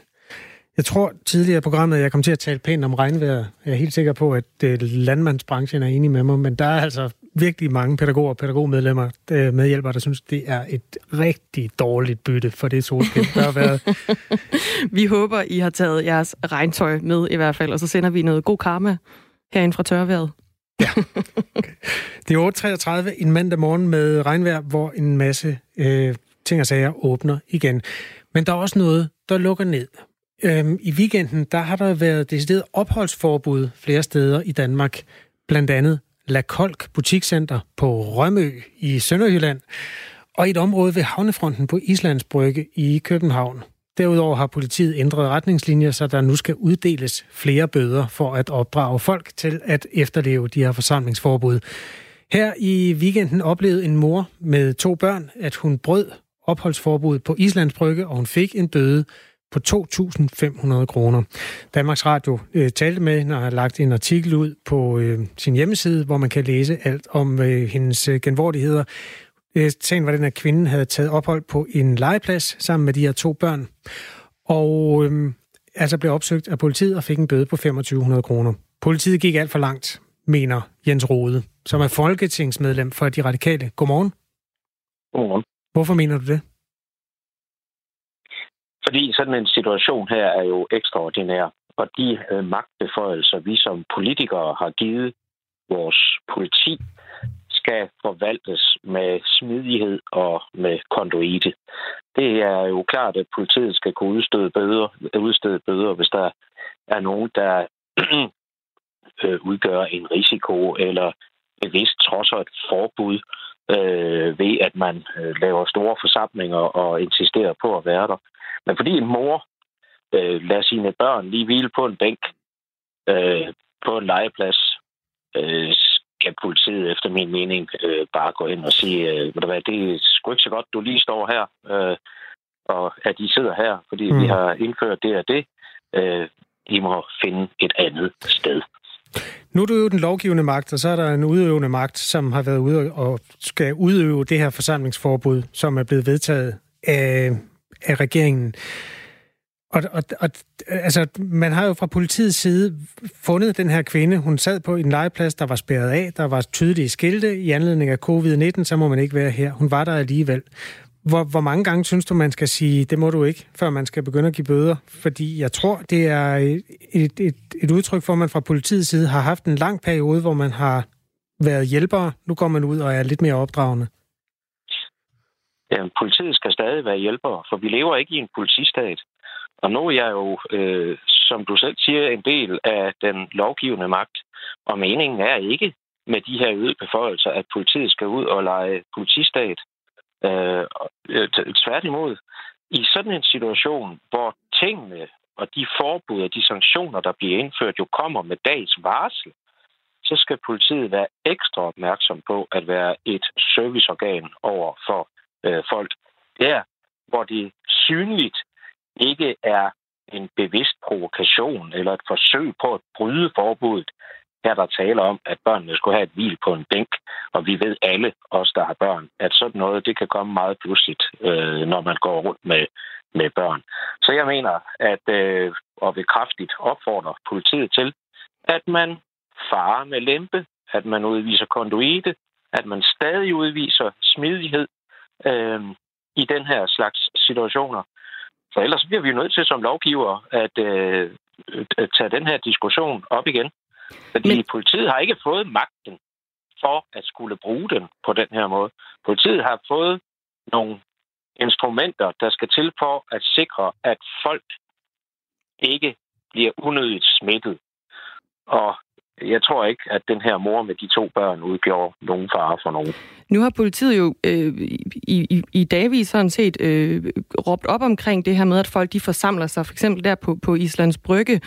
Jeg tror tidligere i programmet, at jeg kom til at tale pænt om regnvejr. Jeg er helt sikker på, at øh, landmandsbranchen er enig med mig, men der er altså virkelig mange pædagoger og pædagogmedlemmer, øh, medhjælpere, der synes, det er et rigtig dårligt bytte for det solskin, der har været. vi håber, I har taget jeres regntøj med i hvert fald, og så sender vi noget god karma herinde fra tørværet. ja. Okay. Det er 8.33 en mandag morgen med regnvejr, hvor en masse øh, ting og sager åbner igen. Men der er også noget, der lukker ned. Øhm, I weekenden, der har der været decideret opholdsforbud flere steder i Danmark. Blandt andet La Kolk Butikscenter på Rømø i Sønderjylland, og et område ved havnefronten på Islands Brygge i København. Derudover har politiet ændret retningslinjer, så der nu skal uddeles flere bøder for at opdrage folk til at efterleve de her forsamlingsforbud. Her i weekenden oplevede en mor med to børn, at hun brød opholdsforbud på Islands Brygge, og hun fik en bøde på 2.500 kroner. Danmarks Radio øh, talte med, når han har lagt en artikel ud på øh, sin hjemmeside, hvor man kan læse alt om øh, hendes øh, genvordigheder. Øh, sagen var den, at kvinden havde taget ophold på en legeplads sammen med de her to børn, og øh, altså blev opsøgt af politiet og fik en bøde på 2.500 kroner. Politiet gik alt for langt, mener Jens Rode, som er folketingsmedlem for De Radikale. Godmorgen. Godmorgen. Hvorfor mener du det? Fordi sådan en situation her er jo ekstraordinær, og de øh, magtbeføjelser, vi som politikere har givet vores politi, skal forvaltes med smidighed og med konduite. det er jo klart, at politiet skal kunne udstede bøder, udstede bøder hvis der er nogen, der øh, udgør en risiko eller bevidst trodser et forbud øh, ved, at man øh, laver store forsamlinger og insisterer på at være der. Men fordi en mor øh, lader sine børn lige hvile på en bænk øh, på en legeplads, øh, skal politiet efter min mening øh, bare gå ind og sige, øh, hvad, det er sgu ikke så godt, du lige står her, øh, og at de sidder her, fordi mm. vi har indført det og det. Øh, I må finde et andet sted. Nu er du jo den lovgivende magt, og så er der en udøvende magt, som har været ude og skal udøve det her forsamlingsforbud, som er blevet vedtaget af, af regeringen. Og, og, og altså, man har jo fra politiets side fundet den her kvinde. Hun sad på en legeplads, der var spærret af. Der var tydelige skilte. I anledning af covid-19, så må man ikke være her. Hun var der alligevel. Hvor, hvor mange gange synes du, man skal sige, det må du ikke, før man skal begynde at give bøder? Fordi jeg tror, det er et, et, et udtryk for, at man fra politiets side har haft en lang periode, hvor man har været hjælpere. Nu går man ud og er lidt mere opdragende. Ja, politiet skal stadig være hjælpere, for vi lever ikke i en politistat. Og nu er jeg jo, øh, som du selv siger, en del af den lovgivende magt. Og meningen er ikke med de her øgede beføjelser, at politiet skal ud og lege politistat. Øh, øh tværtimod, i sådan en situation, hvor tingene og de forbud og de sanktioner, der bliver indført, jo kommer med dags varsel, så skal politiet være ekstra opmærksom på at være et serviceorgan over for øh, folk. Der, hvor det synligt ikke er en bevidst provokation eller et forsøg på at bryde forbuddet. Her er der tale om, at børnene skulle have et hvil på en bænk, og vi ved alle, os der har børn, at sådan noget, det kan komme meget pludseligt, øh, når man går rundt med, med børn. Så jeg mener, at øh, og vil kraftigt opfordre politiet til, at man farer med lempe, at man udviser konduite, at man stadig udviser smidighed øh, i den her slags situationer. For ellers bliver vi jo nødt til som lovgiver at, øh, tage den her diskussion op igen. Fordi Men... politiet har ikke fået magten for at skulle bruge den på den her måde. Politiet har fået nogle instrumenter, der skal til for at sikre, at folk ikke bliver unødigt smittet. Og jeg tror ikke, at den her mor med de to børn udgjorde nogen fare for nogen. Nu har politiet jo øh, i, i, i dagvis sådan set øh, råbt op omkring det her med, at folk de forsamler sig, for eksempel der på, på Islands Brygge,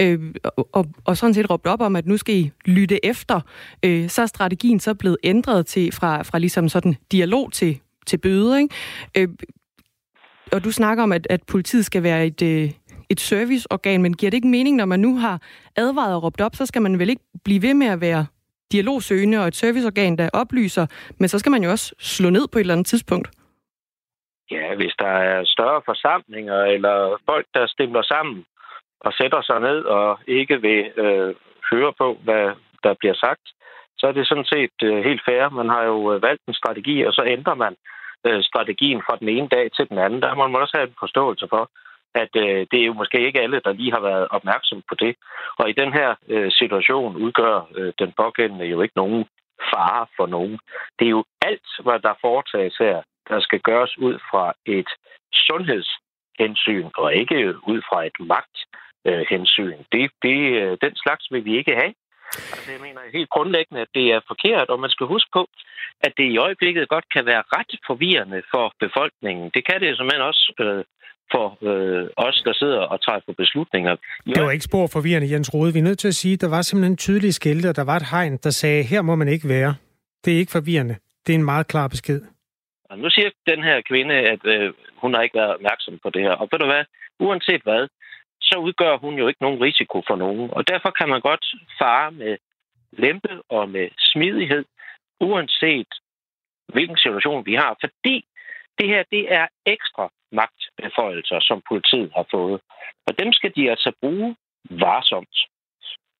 øh, og, og sådan set råbt op om, at nu skal I lytte efter. Øh, så er strategien så blevet ændret til fra, fra ligesom sådan dialog til, til bøde. Ikke? Øh, og du snakker om, at, at politiet skal være et, øh, et serviceorgan, men giver det ikke mening, når man nu har advaret og råbt op, så skal man vel ikke blive ved med at være dialogsøgende og et serviceorgan, der oplyser, men så skal man jo også slå ned på et eller andet tidspunkt. Ja, hvis der er større forsamlinger eller folk, der stemmer sammen og sætter sig ned og ikke vil øh, høre på, hvad der bliver sagt, så er det sådan set øh, helt fair. Man har jo øh, valgt en strategi, og så ændrer man øh, strategien fra den ene dag til den anden. Der må man også have en forståelse for, at øh, det er jo måske ikke alle, der lige har været opmærksom på det. Og i den her øh, situation udgør øh, den pågældende jo ikke nogen fare for nogen. Det er jo alt, hvad der foretages her, der skal gøres ud fra et sundhedshensyn, og ikke ud fra et magthensyn. Det, det, øh, den slags vil vi ikke have. Altså, jeg mener helt grundlæggende, at det er forkert, og man skal huske på, at det i øjeblikket godt kan være ret forvirrende for befolkningen. Det kan det simpelthen også øh, for øh, os, der sidder og træffer beslutninger. Jo. Det var ikke spor forvirrende, Jens Rode. Vi er nødt til at sige, at der var simpelthen tydelige skilte, og der var et hegn, der sagde, her må man ikke være. Det er ikke forvirrende. Det er en meget klar besked. Og nu siger den her kvinde, at øh, hun har ikke været opmærksom på det her. Og ved du hvad? Uanset hvad, så udgør hun jo ikke nogen risiko for nogen. Og derfor kan man godt fare med lempe og med smidighed, uanset hvilken situation vi har. Fordi det her, det er ekstra beføjelser, som politiet har fået. Og dem skal de altså bruge varsomt.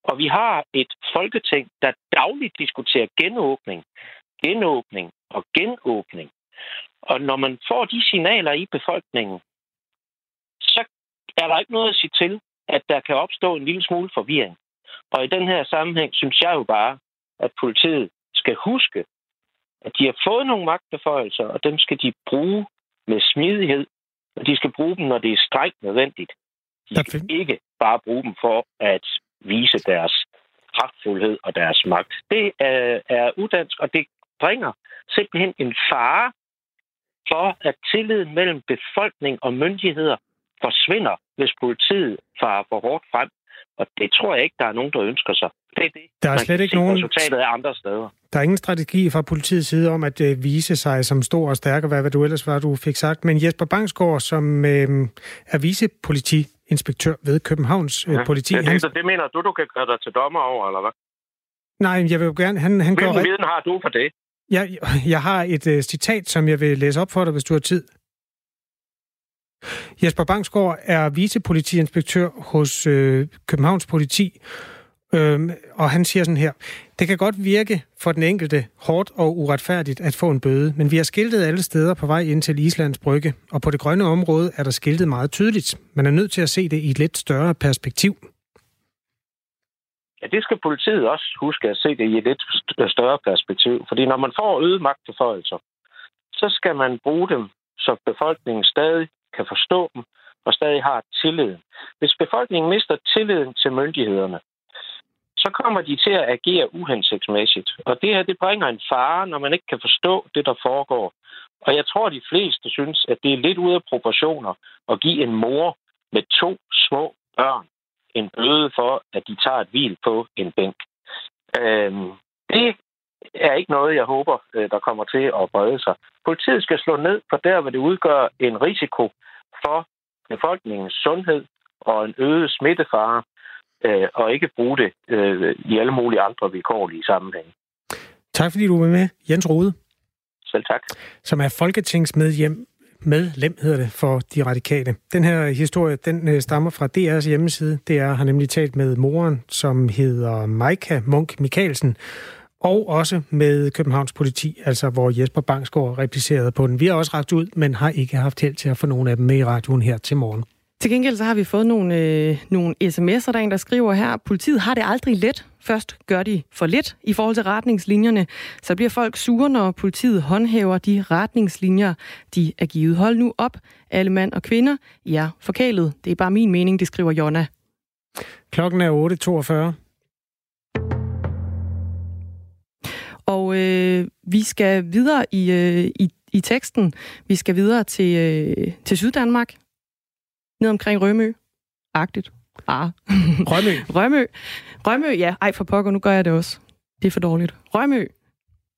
Og vi har et folketing, der dagligt diskuterer genåbning, genåbning og genåbning. Og når man får de signaler i befolkningen, så er der ikke noget at sige til, at der kan opstå en lille smule forvirring. Og i den her sammenhæng synes jeg jo bare, at politiet skal huske, at de har fået nogle magtbeføjelser, og dem skal de bruge med smidighed men de skal bruge dem, når det er strengt nødvendigt. De skal ikke bare bruge dem for at vise deres kraftfuldhed og deres magt. Det er, er udansk, og det bringer simpelthen en fare for, at tilliden mellem befolkning og myndigheder forsvinder, hvis politiet farer for hårdt frem. Og det tror jeg ikke, der er nogen, der ønsker sig. Det er det. Der er slet ikke nogen... Resultatet er andre steder. Der er ingen strategi fra politiets side om at øh, vise sig som stor og stærk, og hvad, hvad du ellers var, du fik sagt. Men Jesper Bangsgaard, som øh, er vicepolitiinspektør ved Københavns øh, politi... Det, han... det mener du, du kan gøre dig til dommer over, eller hvad? Nej, jeg vil jo gerne... Han, han Hvilken går... viden har du for det? Jeg, jeg har et uh, citat, som jeg vil læse op for dig, hvis du har tid. Jesper Bangsgaard er vicepolitiinspektør hos øh, Københavns Politi, øhm, og han siger sådan her, det kan godt virke for den enkelte hårdt og uretfærdigt at få en bøde, men vi har skiltet alle steder på vej ind til Islands Brygge, og på det grønne område er der skiltet meget tydeligt. Man er nødt til at se det i et lidt større perspektiv. Ja, det skal politiet også huske at se det i et lidt øh, større perspektiv. Fordi når man får øget magtbeføjelser, så skal man bruge dem, så befolkningen stadig kan forstå dem og stadig har tilliden. Hvis befolkningen mister tilliden til myndighederne, så kommer de til at agere uhensigtsmæssigt. Og det her, det bringer en fare, når man ikke kan forstå det, der foregår. Og jeg tror, de fleste synes, at det er lidt ude af proportioner at give en mor med to små børn en bøde for, at de tager et hvil på en bænk. Øhm, det er ikke noget, jeg håber, øh, der kommer til at brede sig. Politiet skal slå ned på der, hvor det udgør en risiko for befolkningens sundhed og en øget smittefare, øh, og ikke bruge det øh, i alle mulige andre vilkårlige sammenhænge. Tak fordi du var med, Jens Rode. Selv tak. Som er folketingsmedlem medlem, hedder det, for de radikale. Den her historie, den stammer fra DR's hjemmeside. DR har nemlig talt med moren, som hedder Maika Munk Mikkelsen, og også med Københavns politi, altså hvor Jesper Bangsgaard replicerede på den. Vi har også ragt ud, men har ikke haft held til at få nogen af dem med i radioen her til morgen. Til gengæld så har vi fået nogle, øh, nogle sms'er, der er en, der skriver her, politiet har det aldrig let. Først gør de for lidt i forhold til retningslinjerne. Så bliver folk sure, når politiet håndhæver de retningslinjer, de er givet. Hold nu op, alle mand og kvinder. Ja, forkælet. Det er bare min mening, det skriver Jonna. Klokken er 8.42. Og øh, vi skal videre i, øh, i, i teksten. Vi skal videre til, øh, til Syddanmark ned omkring Rømø. Agtigt. Ah. Rømø. Rømø. Rømø, ja. Ej, for pokker, nu gør jeg det også. Det er for dårligt. Rømø.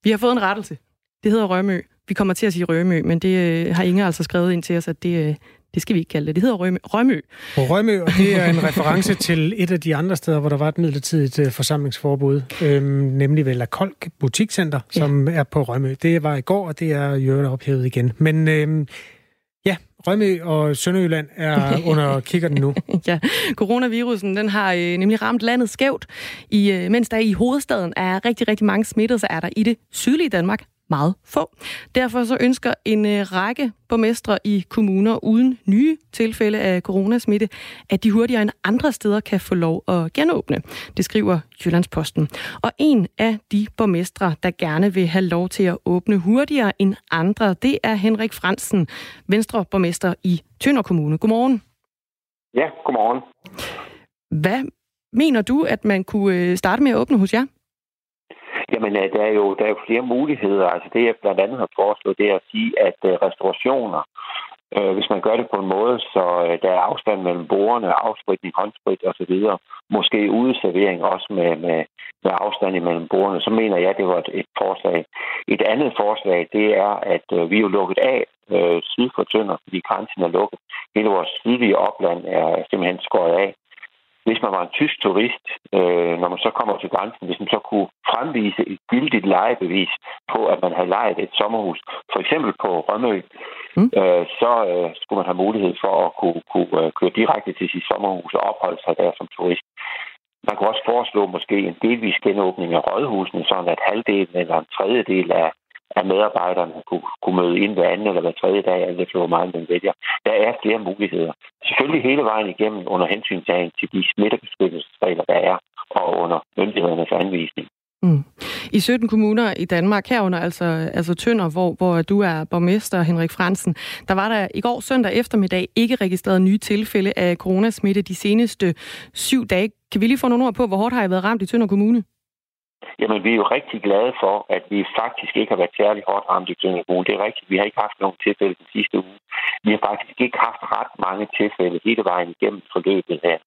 Vi har fået en rettelse. Det hedder Rømø. Vi kommer til at sige Rømø, men det øh, har Inger altså skrevet ind til os, at det, øh, det skal vi ikke kalde det. Det hedder Rømø. Rømø. Rømø, og det er en reference til et af de andre steder, hvor der var et midlertidigt øh, forsamlingsforbud, øhm, nemlig ved La Kolk Butikcenter, som ja. er på Rømø. Det var i går, og det er jo ophævet igen. Men øhm, Rømø og Sønderjylland er under kigger nu. ja, coronavirusen den har øh, nemlig ramt landet skævt. I, øh, mens der i hovedstaden er rigtig, rigtig mange smittede, så er der i det sydlige Danmark meget få. Derfor så ønsker en øh, række borgmestre i kommuner uden nye tilfælde af coronasmitte, at de hurtigere end andre steder kan få lov at genåbne. Det skriver Jyllandsposten. Og en af de borgmestre, der gerne vil have lov til at åbne hurtigere end andre, det er Henrik Fransen, Venstre-borgmester i Tønder Kommune. Godmorgen. Ja, godmorgen. Hvad mener du, at man kunne øh, starte med at åbne hos jer? Jamen, øh, der er, jo, der er jo flere muligheder. Altså det, jeg blandt andet har foreslået, det er at sige, at øh, restaurationer, øh, hvis man gør det på en måde, så øh, der er afstand mellem bordene, afspritning, håndsprit osv., måske udeservering også med, med, med afstand mellem bordene, så mener jeg, det var et, et forslag. Et andet forslag, det er, at øh, vi er jo lukket af øh, syd for Tønder, fordi grænsen er lukket. Hele vores sydlige opland er simpelthen skåret af hvis man var en tysk turist, øh, når man så kommer til grænsen, hvis man så kunne fremvise et gyldigt lejebevis på, at man havde lejet et sommerhus, for eksempel på Rømø, mm. øh, så øh, skulle man have mulighed for at kunne, kunne øh, køre direkte til sit sommerhus og opholde sig der som turist. Man kunne også foreslå måske en delvis genåbning af rådhusene, sådan at halvdelen eller en tredjedel af at medarbejderne kunne, kunne møde ind hver anden eller hver tredje dag, alt efter hvor meget man vælger. Der er flere muligheder. Selvfølgelig hele vejen igennem under hensyntagen til de smittebeskyttelsesregler, der er, og under myndighedernes anvisning. Mm. I 17 kommuner i Danmark, herunder altså, altså Tønder, hvor, hvor du er borgmester, Henrik Fransen, der var der i går søndag eftermiddag ikke registreret nye tilfælde af coronasmitte de seneste syv dage. Kan vi lige få nogle ord på, hvor hårdt har I været ramt i Tønder Kommune? Jamen, vi er jo rigtig glade for, at vi faktisk ikke har været særlig hårdt ramt i Tønder Det er rigtigt, vi har ikke haft nogen tilfælde den sidste uge. Vi har faktisk ikke haft ret mange tilfælde hele vejen igennem forløbet her.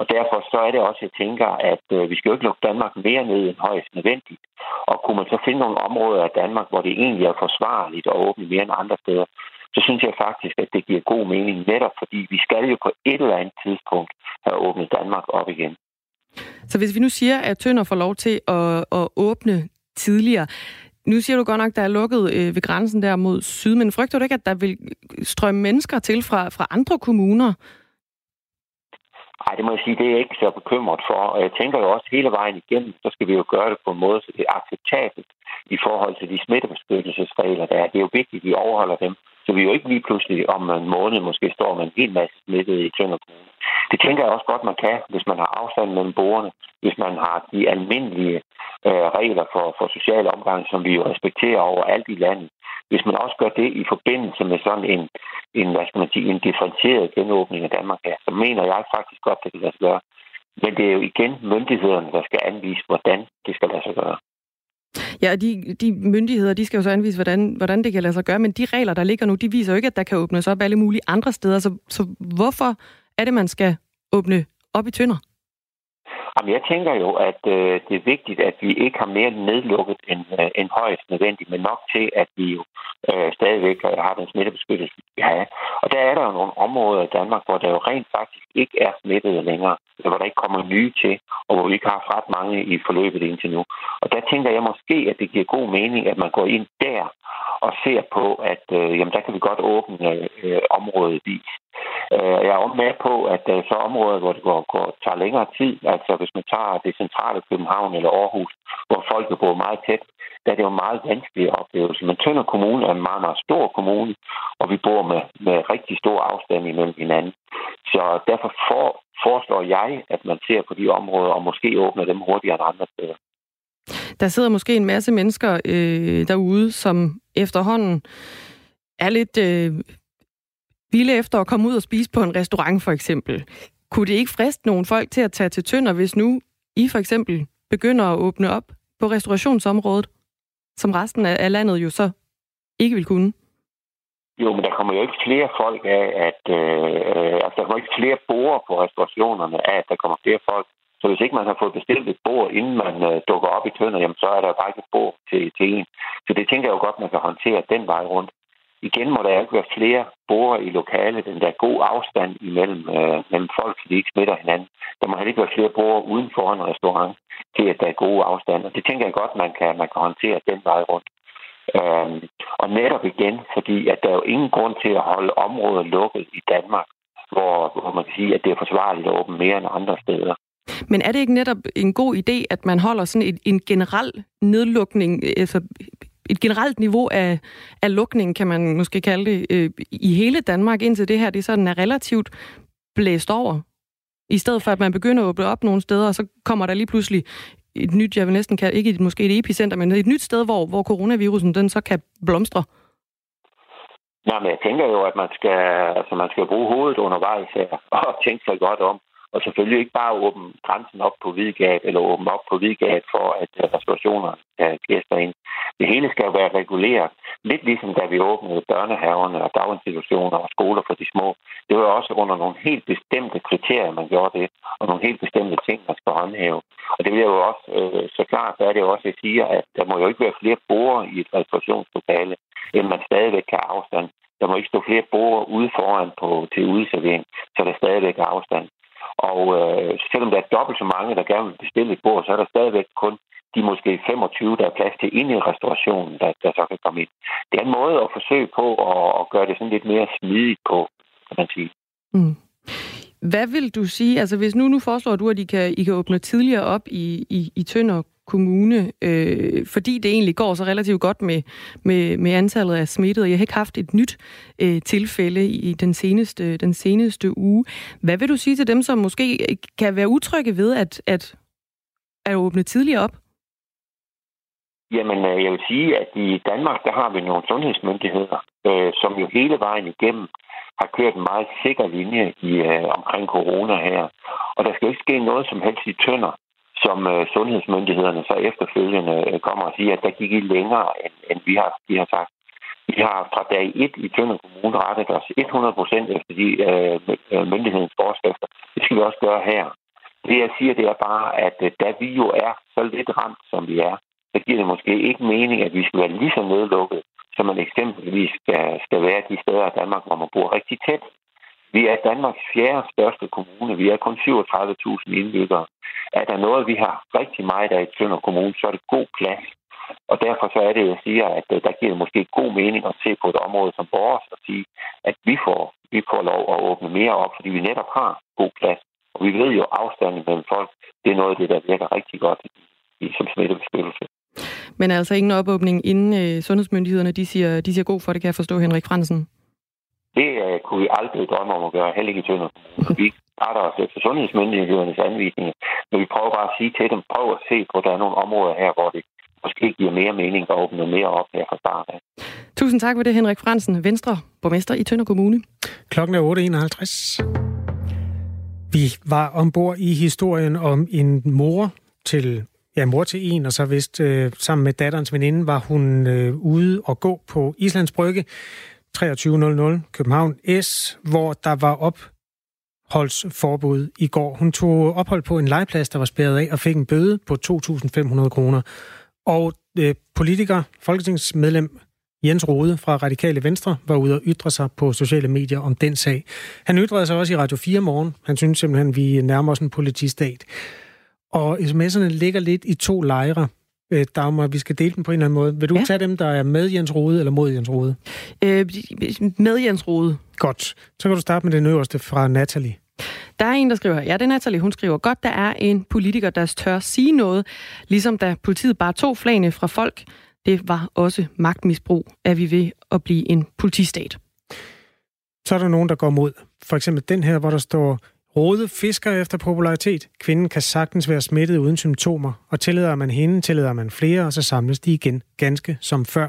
Og derfor så er det også, jeg tænker, at øh, vi skal jo ikke lukke Danmark mere ned end højst nødvendigt. Og kunne man så finde nogle områder af Danmark, hvor det egentlig er forsvarligt at åbne mere end andre steder, så synes jeg faktisk, at det giver god mening, netop fordi vi skal jo på et eller andet tidspunkt have åbnet Danmark op igen. Så hvis vi nu siger, at Tønder får lov til at, at åbne tidligere, nu siger du godt nok, der er lukket øh, ved grænsen der mod syd, men frygter du ikke, at der vil strømme mennesker til fra, fra andre kommuner, Nej, det må jeg sige, det er jeg ikke så bekymret for. Og jeg tænker jo også hele vejen igennem, så skal vi jo gøre det på en måde, så det er acceptabelt i forhold til de smittebeskyttelsesregler, der er. Det er jo vigtigt, at vi overholder dem. Så vi jo ikke lige pludselig om en måned måske står med en hel masse smittet i Tønder Kommune. Det tænker jeg også godt, man kan, hvis man har afstand mellem borgerne, hvis man har de almindelige øh, regler for, for social omgang, som vi jo respekterer over alt i landet. Hvis man også gør det i forbindelse med sådan en, en, hvad skal man sige, en differentieret genåbning af Danmark her, så mener jeg faktisk godt, det kan lade sig gøre. Men det er jo igen myndighederne, der skal anvise, hvordan det skal lade sig gøre. Ja, de, de myndigheder, de skal jo så anvise, hvordan, hvordan det kan lade sig gøre, men de regler, der ligger nu, de viser jo ikke, at der kan åbnes op alle mulige andre steder. Så, så hvorfor er det, man skal åbne op i tønder? Jamen, jeg tænker jo, at øh, det er vigtigt, at vi ikke har mere nedlukket end, øh, end højst nødvendigt, men nok til, at vi jo øh, stadigvæk har den smittebeskyttelse, vi har. Og der er der jo nogle områder i Danmark, hvor der jo rent faktisk ikke er smittet længere, eller hvor der ikke kommer nye til, og hvor vi ikke har haft ret mange i forløbet indtil nu. Og der tænker jeg måske, at det giver god mening, at man går ind der og ser på, at øh, jamen, der kan vi godt åbne øh, området i. Øh, jeg er også med på, at der er så områder, hvor det går, går, tager længere tid. Altså hvis man tager det centrale København eller Aarhus, hvor folk bor meget tæt, der er det jo meget vanskelig oplevelse. Men Tønder Kommune er en meget, meget stor kommune, og vi bor med, med rigtig stor afstand imellem hinanden. Så derfor for, foreslår jeg, at man ser på de områder og måske åbner dem hurtigere end andre steder. Der sidder måske en masse mennesker øh, derude, som efterhånden er lidt øh, vilde efter at komme ud og spise på en restaurant for eksempel. Kunne det ikke friste nogle folk til at tage til Tønder, hvis nu I for eksempel begynder at åbne op på restaurationsområdet, som resten af landet jo så ikke vil kunne? Jo, men der kommer jo ikke flere folk af, at øh, øh altså, der kommer ikke flere borer på restaurationerne af, at der kommer flere folk. Så hvis ikke man har fået bestilt et bord, inden man øh, dukker op i tønder, jamen, så er der bare ikke et bord til, til en. Så det tænker jeg jo godt, man kan håndtere den vej rundt. Igen må der ikke være flere borer i lokalet, end der er god afstand imellem øh, mellem folk, så de ikke smitter hinanden. Der må heller ikke være flere borer uden for en restaurant, til at der er gode afstand. Og det tænker jeg godt, man kan, man kan håndtere den vej rundt. Øhm, og netop igen, fordi at der er jo ingen grund til at holde området lukket i Danmark, hvor, hvor man kan sige, at det er forsvarligt at åbne mere end andre steder. Men er det ikke netop en god idé, at man holder sådan en, en generel nedlukning, øh, altså et generelt niveau af, af lukning, kan man måske kalde det, øh, i hele Danmark, indtil det her det sådan er relativt blæst over? I stedet for, at man begynder at åbne op nogle steder, og så kommer der lige pludselig et nyt, jeg vil næsten kalde, ikke et, måske et epicenter, men et nyt sted, hvor, hvor coronavirusen den så kan blomstre. Nej, men jeg tænker jo, at man skal, altså man skal bruge hovedet undervejs her, og tænke sig godt om. Og selvfølgelig ikke bare åbne grænsen op på Hvidgab, eller åbne op på Hvidgab for, at øh, restaurationer kan gæster ind. Det hele skal jo være reguleret. Lidt ligesom da vi åbnede børnehaverne og daginstitutioner og skoler for de små. Det var også under nogle helt bestemte kriterier, man gjorde det, og nogle helt bestemte ting, man skal håndhæve. Og det vil jeg jo også, øh, så klart så er det jo også, at jeg siger, at der må jo ikke være flere borgere i et restaurationslokale, end man stadigvæk kan afstand. Der må ikke stå flere borgere ude foran på, til udservering, så der stadigvæk er afstand. Og øh, selvom der er dobbelt så mange, der gerne vil bestille et bord, så er der stadigvæk kun de måske 25, der er plads til inde i restaurationen, der, der så kan komme ind. Det er en måde at forsøge på at, at gøre det sådan lidt mere smidigt på, kan man sige. Mm. Hvad vil du sige, altså hvis nu, nu foreslår du, at I kan, I kan åbne tidligere op i, i, i Tønder Kommune, øh, fordi det egentlig går så relativt godt med, med, med antallet af smittede. Jeg har ikke haft et nyt øh, tilfælde i den seneste, den seneste uge. Hvad vil du sige til dem, som måske kan være utrygge ved at, at, at åbne tidligere op? Jamen, øh, jeg vil sige, at i Danmark, der har vi nogle sundhedsmyndigheder, øh, som jo hele vejen igennem har kørt en meget sikker linje i, øh, omkring corona her. Og der skal ikke ske noget som helst i tønder, som øh, sundhedsmyndighederne så efterfølgende øh, kommer og siger, at der gik I længere, end, end vi, har, vi har sagt. Vi har fra dag 1 i Tønder Kommune rettet os 100 procent efter de øh, øh, myndighedens forskrifter. Det skal vi også gøre her. Det jeg siger, det er bare, at øh, da vi jo er så lidt ramt, som vi er, så giver det måske ikke mening, at vi skal være lige så nedlukket, som man eksempelvis skal, skal være de steder i Danmark, hvor man bor rigtig tæt. Vi er Danmarks fjerde største kommune. Vi er kun 37.000 indbyggere. Er der noget, vi har rigtig meget af i Tønder Kommune, så er det god plads. Og derfor så er det, jeg siger, at øh, der giver det måske god mening at se på et område som vores og sige, at vi får, vi får lov at åbne mere op, fordi vi netop har god plads. Og vi ved jo, at afstanden mellem folk, det er noget af det, der virker rigtig godt i, som smittebeskyttelse. Men altså ingen opåbning inden øh, sundhedsmyndighederne, de siger, de siger god for det, kan jeg forstå, Henrik Fransen. Det øh, kunne vi aldrig drømme om at gøre, heller ikke i Tønder. Vi starter os efter sundhedsmyndighedernes anvisninger, men vi prøver bare at sige til dem, prøv at se på, at der er nogle områder her, hvor det måske giver mere mening at åbne mere op her fra start af. Tusind tak for det, Henrik Fransen, Venstre, borgmester i Tønder Kommune. Klokken er 8.51. Vi var ombord i historien om en mor til ja, mor til en, og så vist øh, sammen med datterens veninde var hun øh, ude og gå på Islands Brygge 2300 København S, hvor der var opholdsforbud i går. Hun tog ophold på en legeplads, der var spærret af, og fik en bøde på 2.500 kroner. Og øh, politiker, folketingsmedlem Jens Rode fra Radikale Venstre var ude og ytre sig på sociale medier om den sag. Han ytrede sig også i Radio 4 morgen. Han synes simpelthen, at vi nærmer os en politistat. Og sms'erne ligger lidt i to lejre. Øh, Dagmar, vi skal dele dem på en eller anden måde. Vil du ja. tage dem, der er med Jens Rode eller mod Jens Rode? Øh, med Jens Rode. Godt. Så kan du starte med den øverste fra Natalie. Der er en, der skriver, ja, det er Natalie, hun skriver, godt, der er en politiker, der tør sige noget, ligesom da politiet bare tog flagene fra folk. Det var også magtmisbrug, at vi ved at blive en politistat. Så er der nogen, der går mod. For eksempel den her, hvor der står, Rode fisker efter popularitet. Kvinden kan sagtens være smittet uden symptomer, og tillader man hende, tillader man flere, og så samles de igen, ganske som før.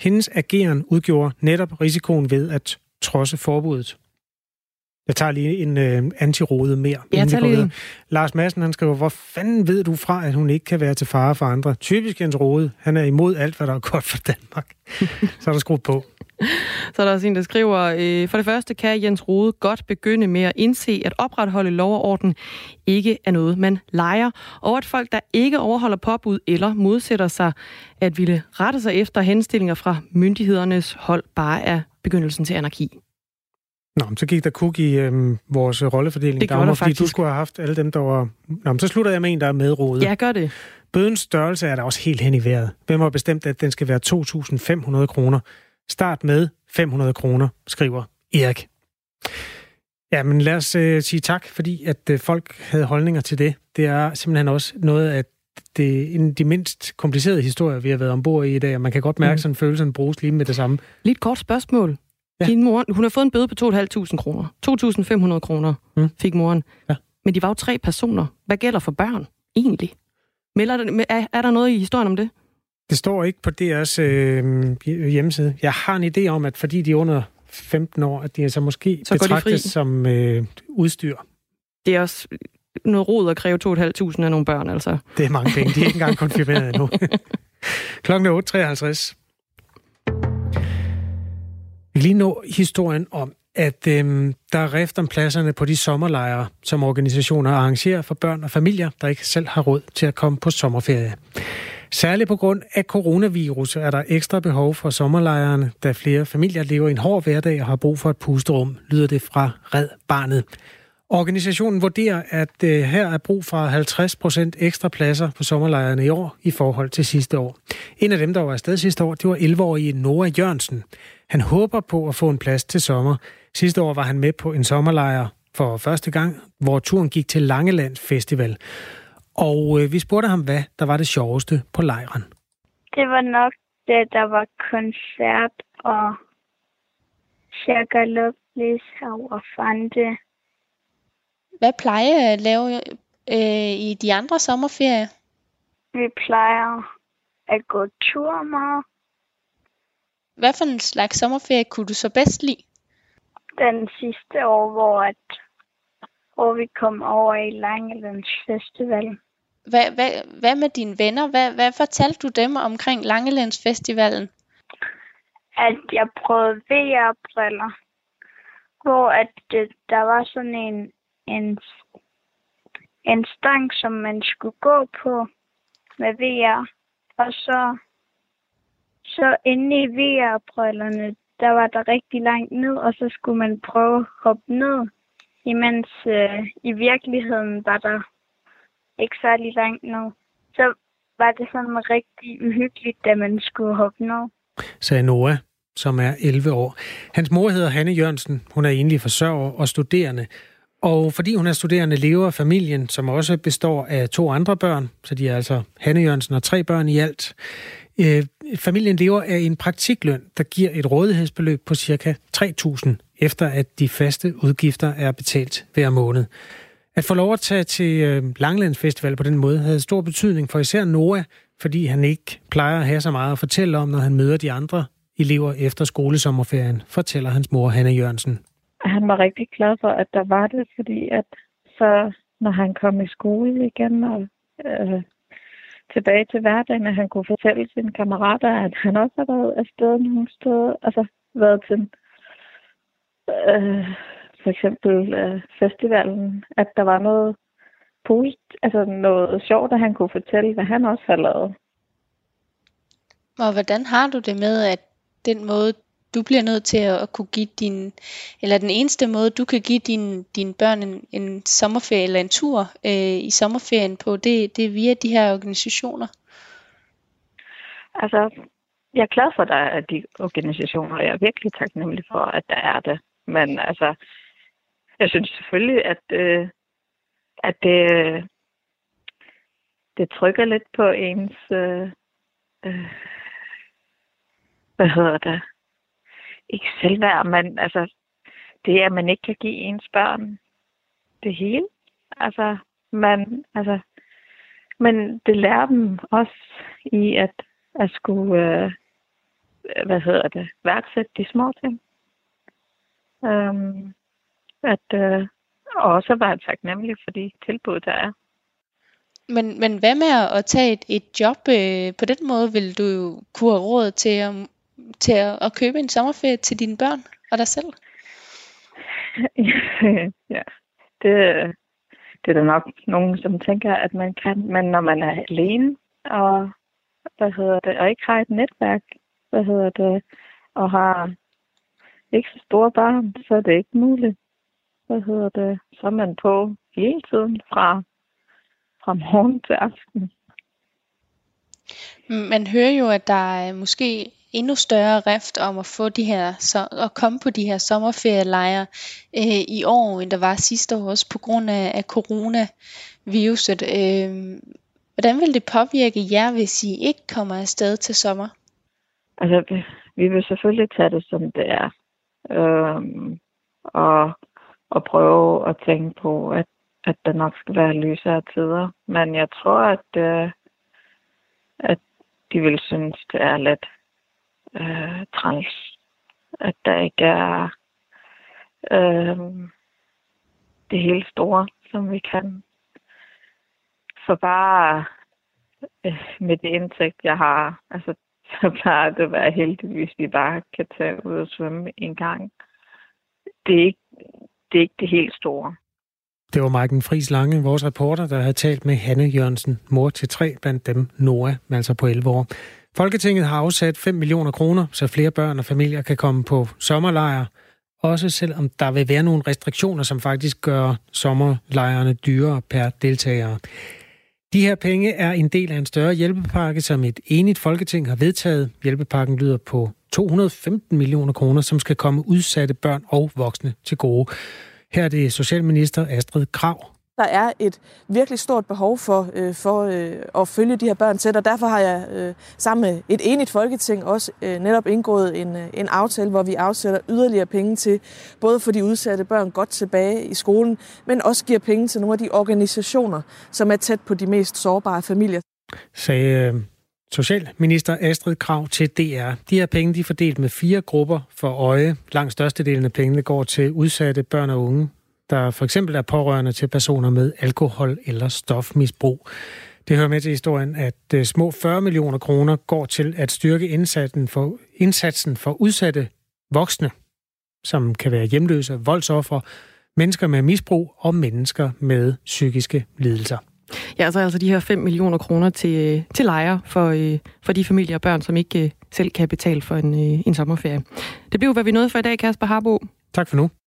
Hendes ageren udgjorde netop risikoen ved at trodse forbuddet. Jeg tager lige en øh, antirode mere. Jeg tager lige Lars Madsen, han skriver, hvor fanden ved du fra, at hun ikke kan være til fare for andre? Typisk Jens Rode. Han er imod alt, hvad der er godt for Danmark. så er der skruet på. Så er der også en, der skriver, øh, for det første kan Jens Rode godt begynde med at indse, at opretholde lov og orden ikke er noget, man leger, og at folk, der ikke overholder påbud eller modsætter sig at ville rette sig efter henstillinger fra myndighedernes hold, bare er begyndelsen til anarki. Nå, så gik der kuk i øhm, vores rollefordeling, det Dagmar, fordi du skulle have haft alle dem, der var... Nå, så slutter jeg med en, der er med rådet. Ja, gør det. Bødens størrelse er der også helt hen i vejret. Hvem har bestemt, at den skal være 2.500 kroner? Start med 500 kroner, skriver Erik. Ja, men lad os øh, sige tak, fordi at øh, folk havde holdninger til det. Det er simpelthen også noget af det, en af de mindst komplicerede historier, vi har været ombord i i dag, og man kan godt mærke, mm. sådan følelsen bruges lige med det samme. Lidt kort spørgsmål. Ja. Din mor, hun har fået en bøde på 2.500 kroner. 2.500 kroner mm. fik moren. Ja. Men de var jo tre personer. Hvad gælder for børn egentlig? Melder der, er, er der noget i historien om det? Det står ikke på DR's øh, hjemmeside. Jeg har en idé om, at fordi de er under 15 år, at de altså måske så betragtes som øh, udstyr. Det er også noget rod at kræve 2.500 af nogle børn, altså. Det er mange penge. De er ikke engang konfirmeret endnu. Klokken er 8.53. Vi lige nå historien om, at øhm, der er rift om pladserne på de sommerlejre, som organisationer arrangerer for børn og familier, der ikke selv har råd til at komme på sommerferie. Særligt på grund af coronavirus er der ekstra behov for sommerlejrene, da flere familier lever i en hård hverdag og har brug for et pusterum, lyder det fra Red Barnet. Organisationen vurderer, at øh, her er brug for 50 procent ekstra pladser på sommerlejrene i år i forhold til sidste år. En af dem, der var afsted sidste år, det var 11-årige Nora Jørgensen. Han håber på at få en plads til sommer. Sidste år var han med på en sommerlejr for første gang, hvor turen gik til Langeland Festival. Og øh, vi spurgte ham, hvad der var det sjoveste på lejren. Det var nok, da der var koncert og Shagaloplis og Fante. Hvad plejer I at lave øh, i de andre sommerferier? Vi plejer at gå tur meget. Hvad for en slags sommerferie kunne du så bedst lide? Den sidste år, hvor, at, hvor vi kom over i Langelands Festival. Hvad, hvad, hvad med dine venner? Hvad, hvad fortalte du dem omkring Langelands Festivalen? At jeg prøvede VR-briller, hvor at det, der var sådan en, en, en stang, som man skulle gå på med VR. Og så, så inde i VR-brillerne, der var der rigtig langt ned, og så skulle man prøve at hoppe ned, imens øh, i virkeligheden var der ikke særlig langt ned. Så var det sådan rigtig uhyggeligt, da man skulle hoppe ned. Sagde Noah, som er 11 år. Hans mor hedder Hanne Jørgensen. Hun er enlig forsørger og studerende. Og fordi hun er studerende, lever familien, som også består af to andre børn, så de er altså Hanne Jørgensen og tre børn i alt. Øh, familien lever af en praktikløn, der giver et rådighedsbeløb på ca. 3.000, efter at de faste udgifter er betalt hver måned. At få lov at tage til øh, Langlands Festival på den måde havde stor betydning for især Noah, fordi han ikke plejer at have så meget at fortælle om, når han møder de andre elever efter skolesommerferien, fortæller hans mor Hanna Jørgensen. Han var rigtig glad for, at der var det, fordi at så når han kom i skole igen og øh, tilbage til hverdagen, at han kunne fortælle sine kammerater, at han også har været afsted nogle steder, altså været til øh, for eksempel øh, festivalen, at der var noget post, altså noget sjovt, at han kunne fortælle, hvad han også har lavet. Og hvordan har du det med, at den måde, du bliver nødt til at kunne give din, eller den eneste måde, du kan give din, dine børn en, en sommerferie eller en tur øh, i sommerferien på, det, det er via de her organisationer? Altså, jeg er glad for, at der er de organisationer, og jeg er virkelig taknemmelig for, at der er det. Men altså, jeg synes selvfølgelig, at, øh, at det, det trykker lidt på ens, øh, øh, hvad hedder det, ikke selvværd, men altså, det er, at man ikke kan give ens børn det hele. Altså, man, altså, men det lærer dem også i at, at skulle, øh, hvad hedder det, værdsætte de små ting. Um, at øh, også være taknemmelig for de tilbud, der er. Men, men hvad med at tage et, et job? Øh, på den måde vil du jo kunne have råd til at, til at, at købe en sommerferie til dine børn og dig selv? ja, det, det er der nok nogen, som tænker, at man kan. Men når man er alene og, hvad hedder det, og ikke har et netværk, hvad hedder det, og har ikke så store børn, så er det ikke muligt. Hvad hedder det? Så er man på hele tiden fra, fra morgen til aften. Man hører jo, at der er måske endnu større rift om at få de her, så, at komme på de her sommerferielejre øh, i år, end der var sidste år, også på grund af, af coronaviruset. Øh, hvordan vil det påvirke jer, hvis I ikke kommer afsted til sommer? Altså, vi vil selvfølgelig tage det, som det er. Øhm, og, at prøve at tænke på, at, at der nok skal være lysere tider. Men jeg tror, at, øh, at de vil synes, det er lidt øh, træls, at der ikke er øh, det helt store, som vi kan. For bare øh, med det indtægt, jeg har, altså, så plejer det at være heldigt, hvis vi bare kan tage ud og svømme en gang. Det er ikke det, er ikke det helt store. Det var Marken Friis Lange, vores reporter, der havde talt med Hanne Jørgensen, mor til tre, blandt dem Noah, altså på 11 år. Folketinget har afsat 5 millioner kroner, så flere børn og familier kan komme på sommerlejr. også selvom der vil være nogle restriktioner, som faktisk gør sommerlejrene dyrere per deltager. De her penge er en del af en større hjælpepakke, som et enigt folketing har vedtaget. Hjælpepakken lyder på 215 millioner kroner, som skal komme udsatte børn og voksne til gode. Her er det Socialminister Astrid Krav, der er et virkelig stort behov for, øh, for øh, at følge de her børn tæt, og derfor har jeg øh, sammen med et enigt folketing også øh, netop indgået en, øh, en aftale, hvor vi afsætter yderligere penge til både for de udsatte børn godt tilbage i skolen, men også giver penge til nogle af de organisationer, som er tæt på de mest sårbare familier. Sagde øh, socialminister Astrid Krav til DR. De her penge de er fordelt med fire grupper for øje. Langt størstedelen af pengene går til udsatte børn og unge, der for eksempel er pårørende til personer med alkohol- eller stofmisbrug. Det hører med til historien, at øh, små 40 millioner kroner går til at styrke indsatsen for, indsatsen for udsatte voksne, som kan være hjemløse, voldsoffer, mennesker med misbrug og mennesker med psykiske lidelser. Ja, så altså de her 5 millioner kroner til, øh, til lejre for, øh, for de familier og børn, som ikke øh, selv kan betale for en, en sommerferie. Det blev, hvad vi nåede for i dag, Kasper Harbo. Tak for nu.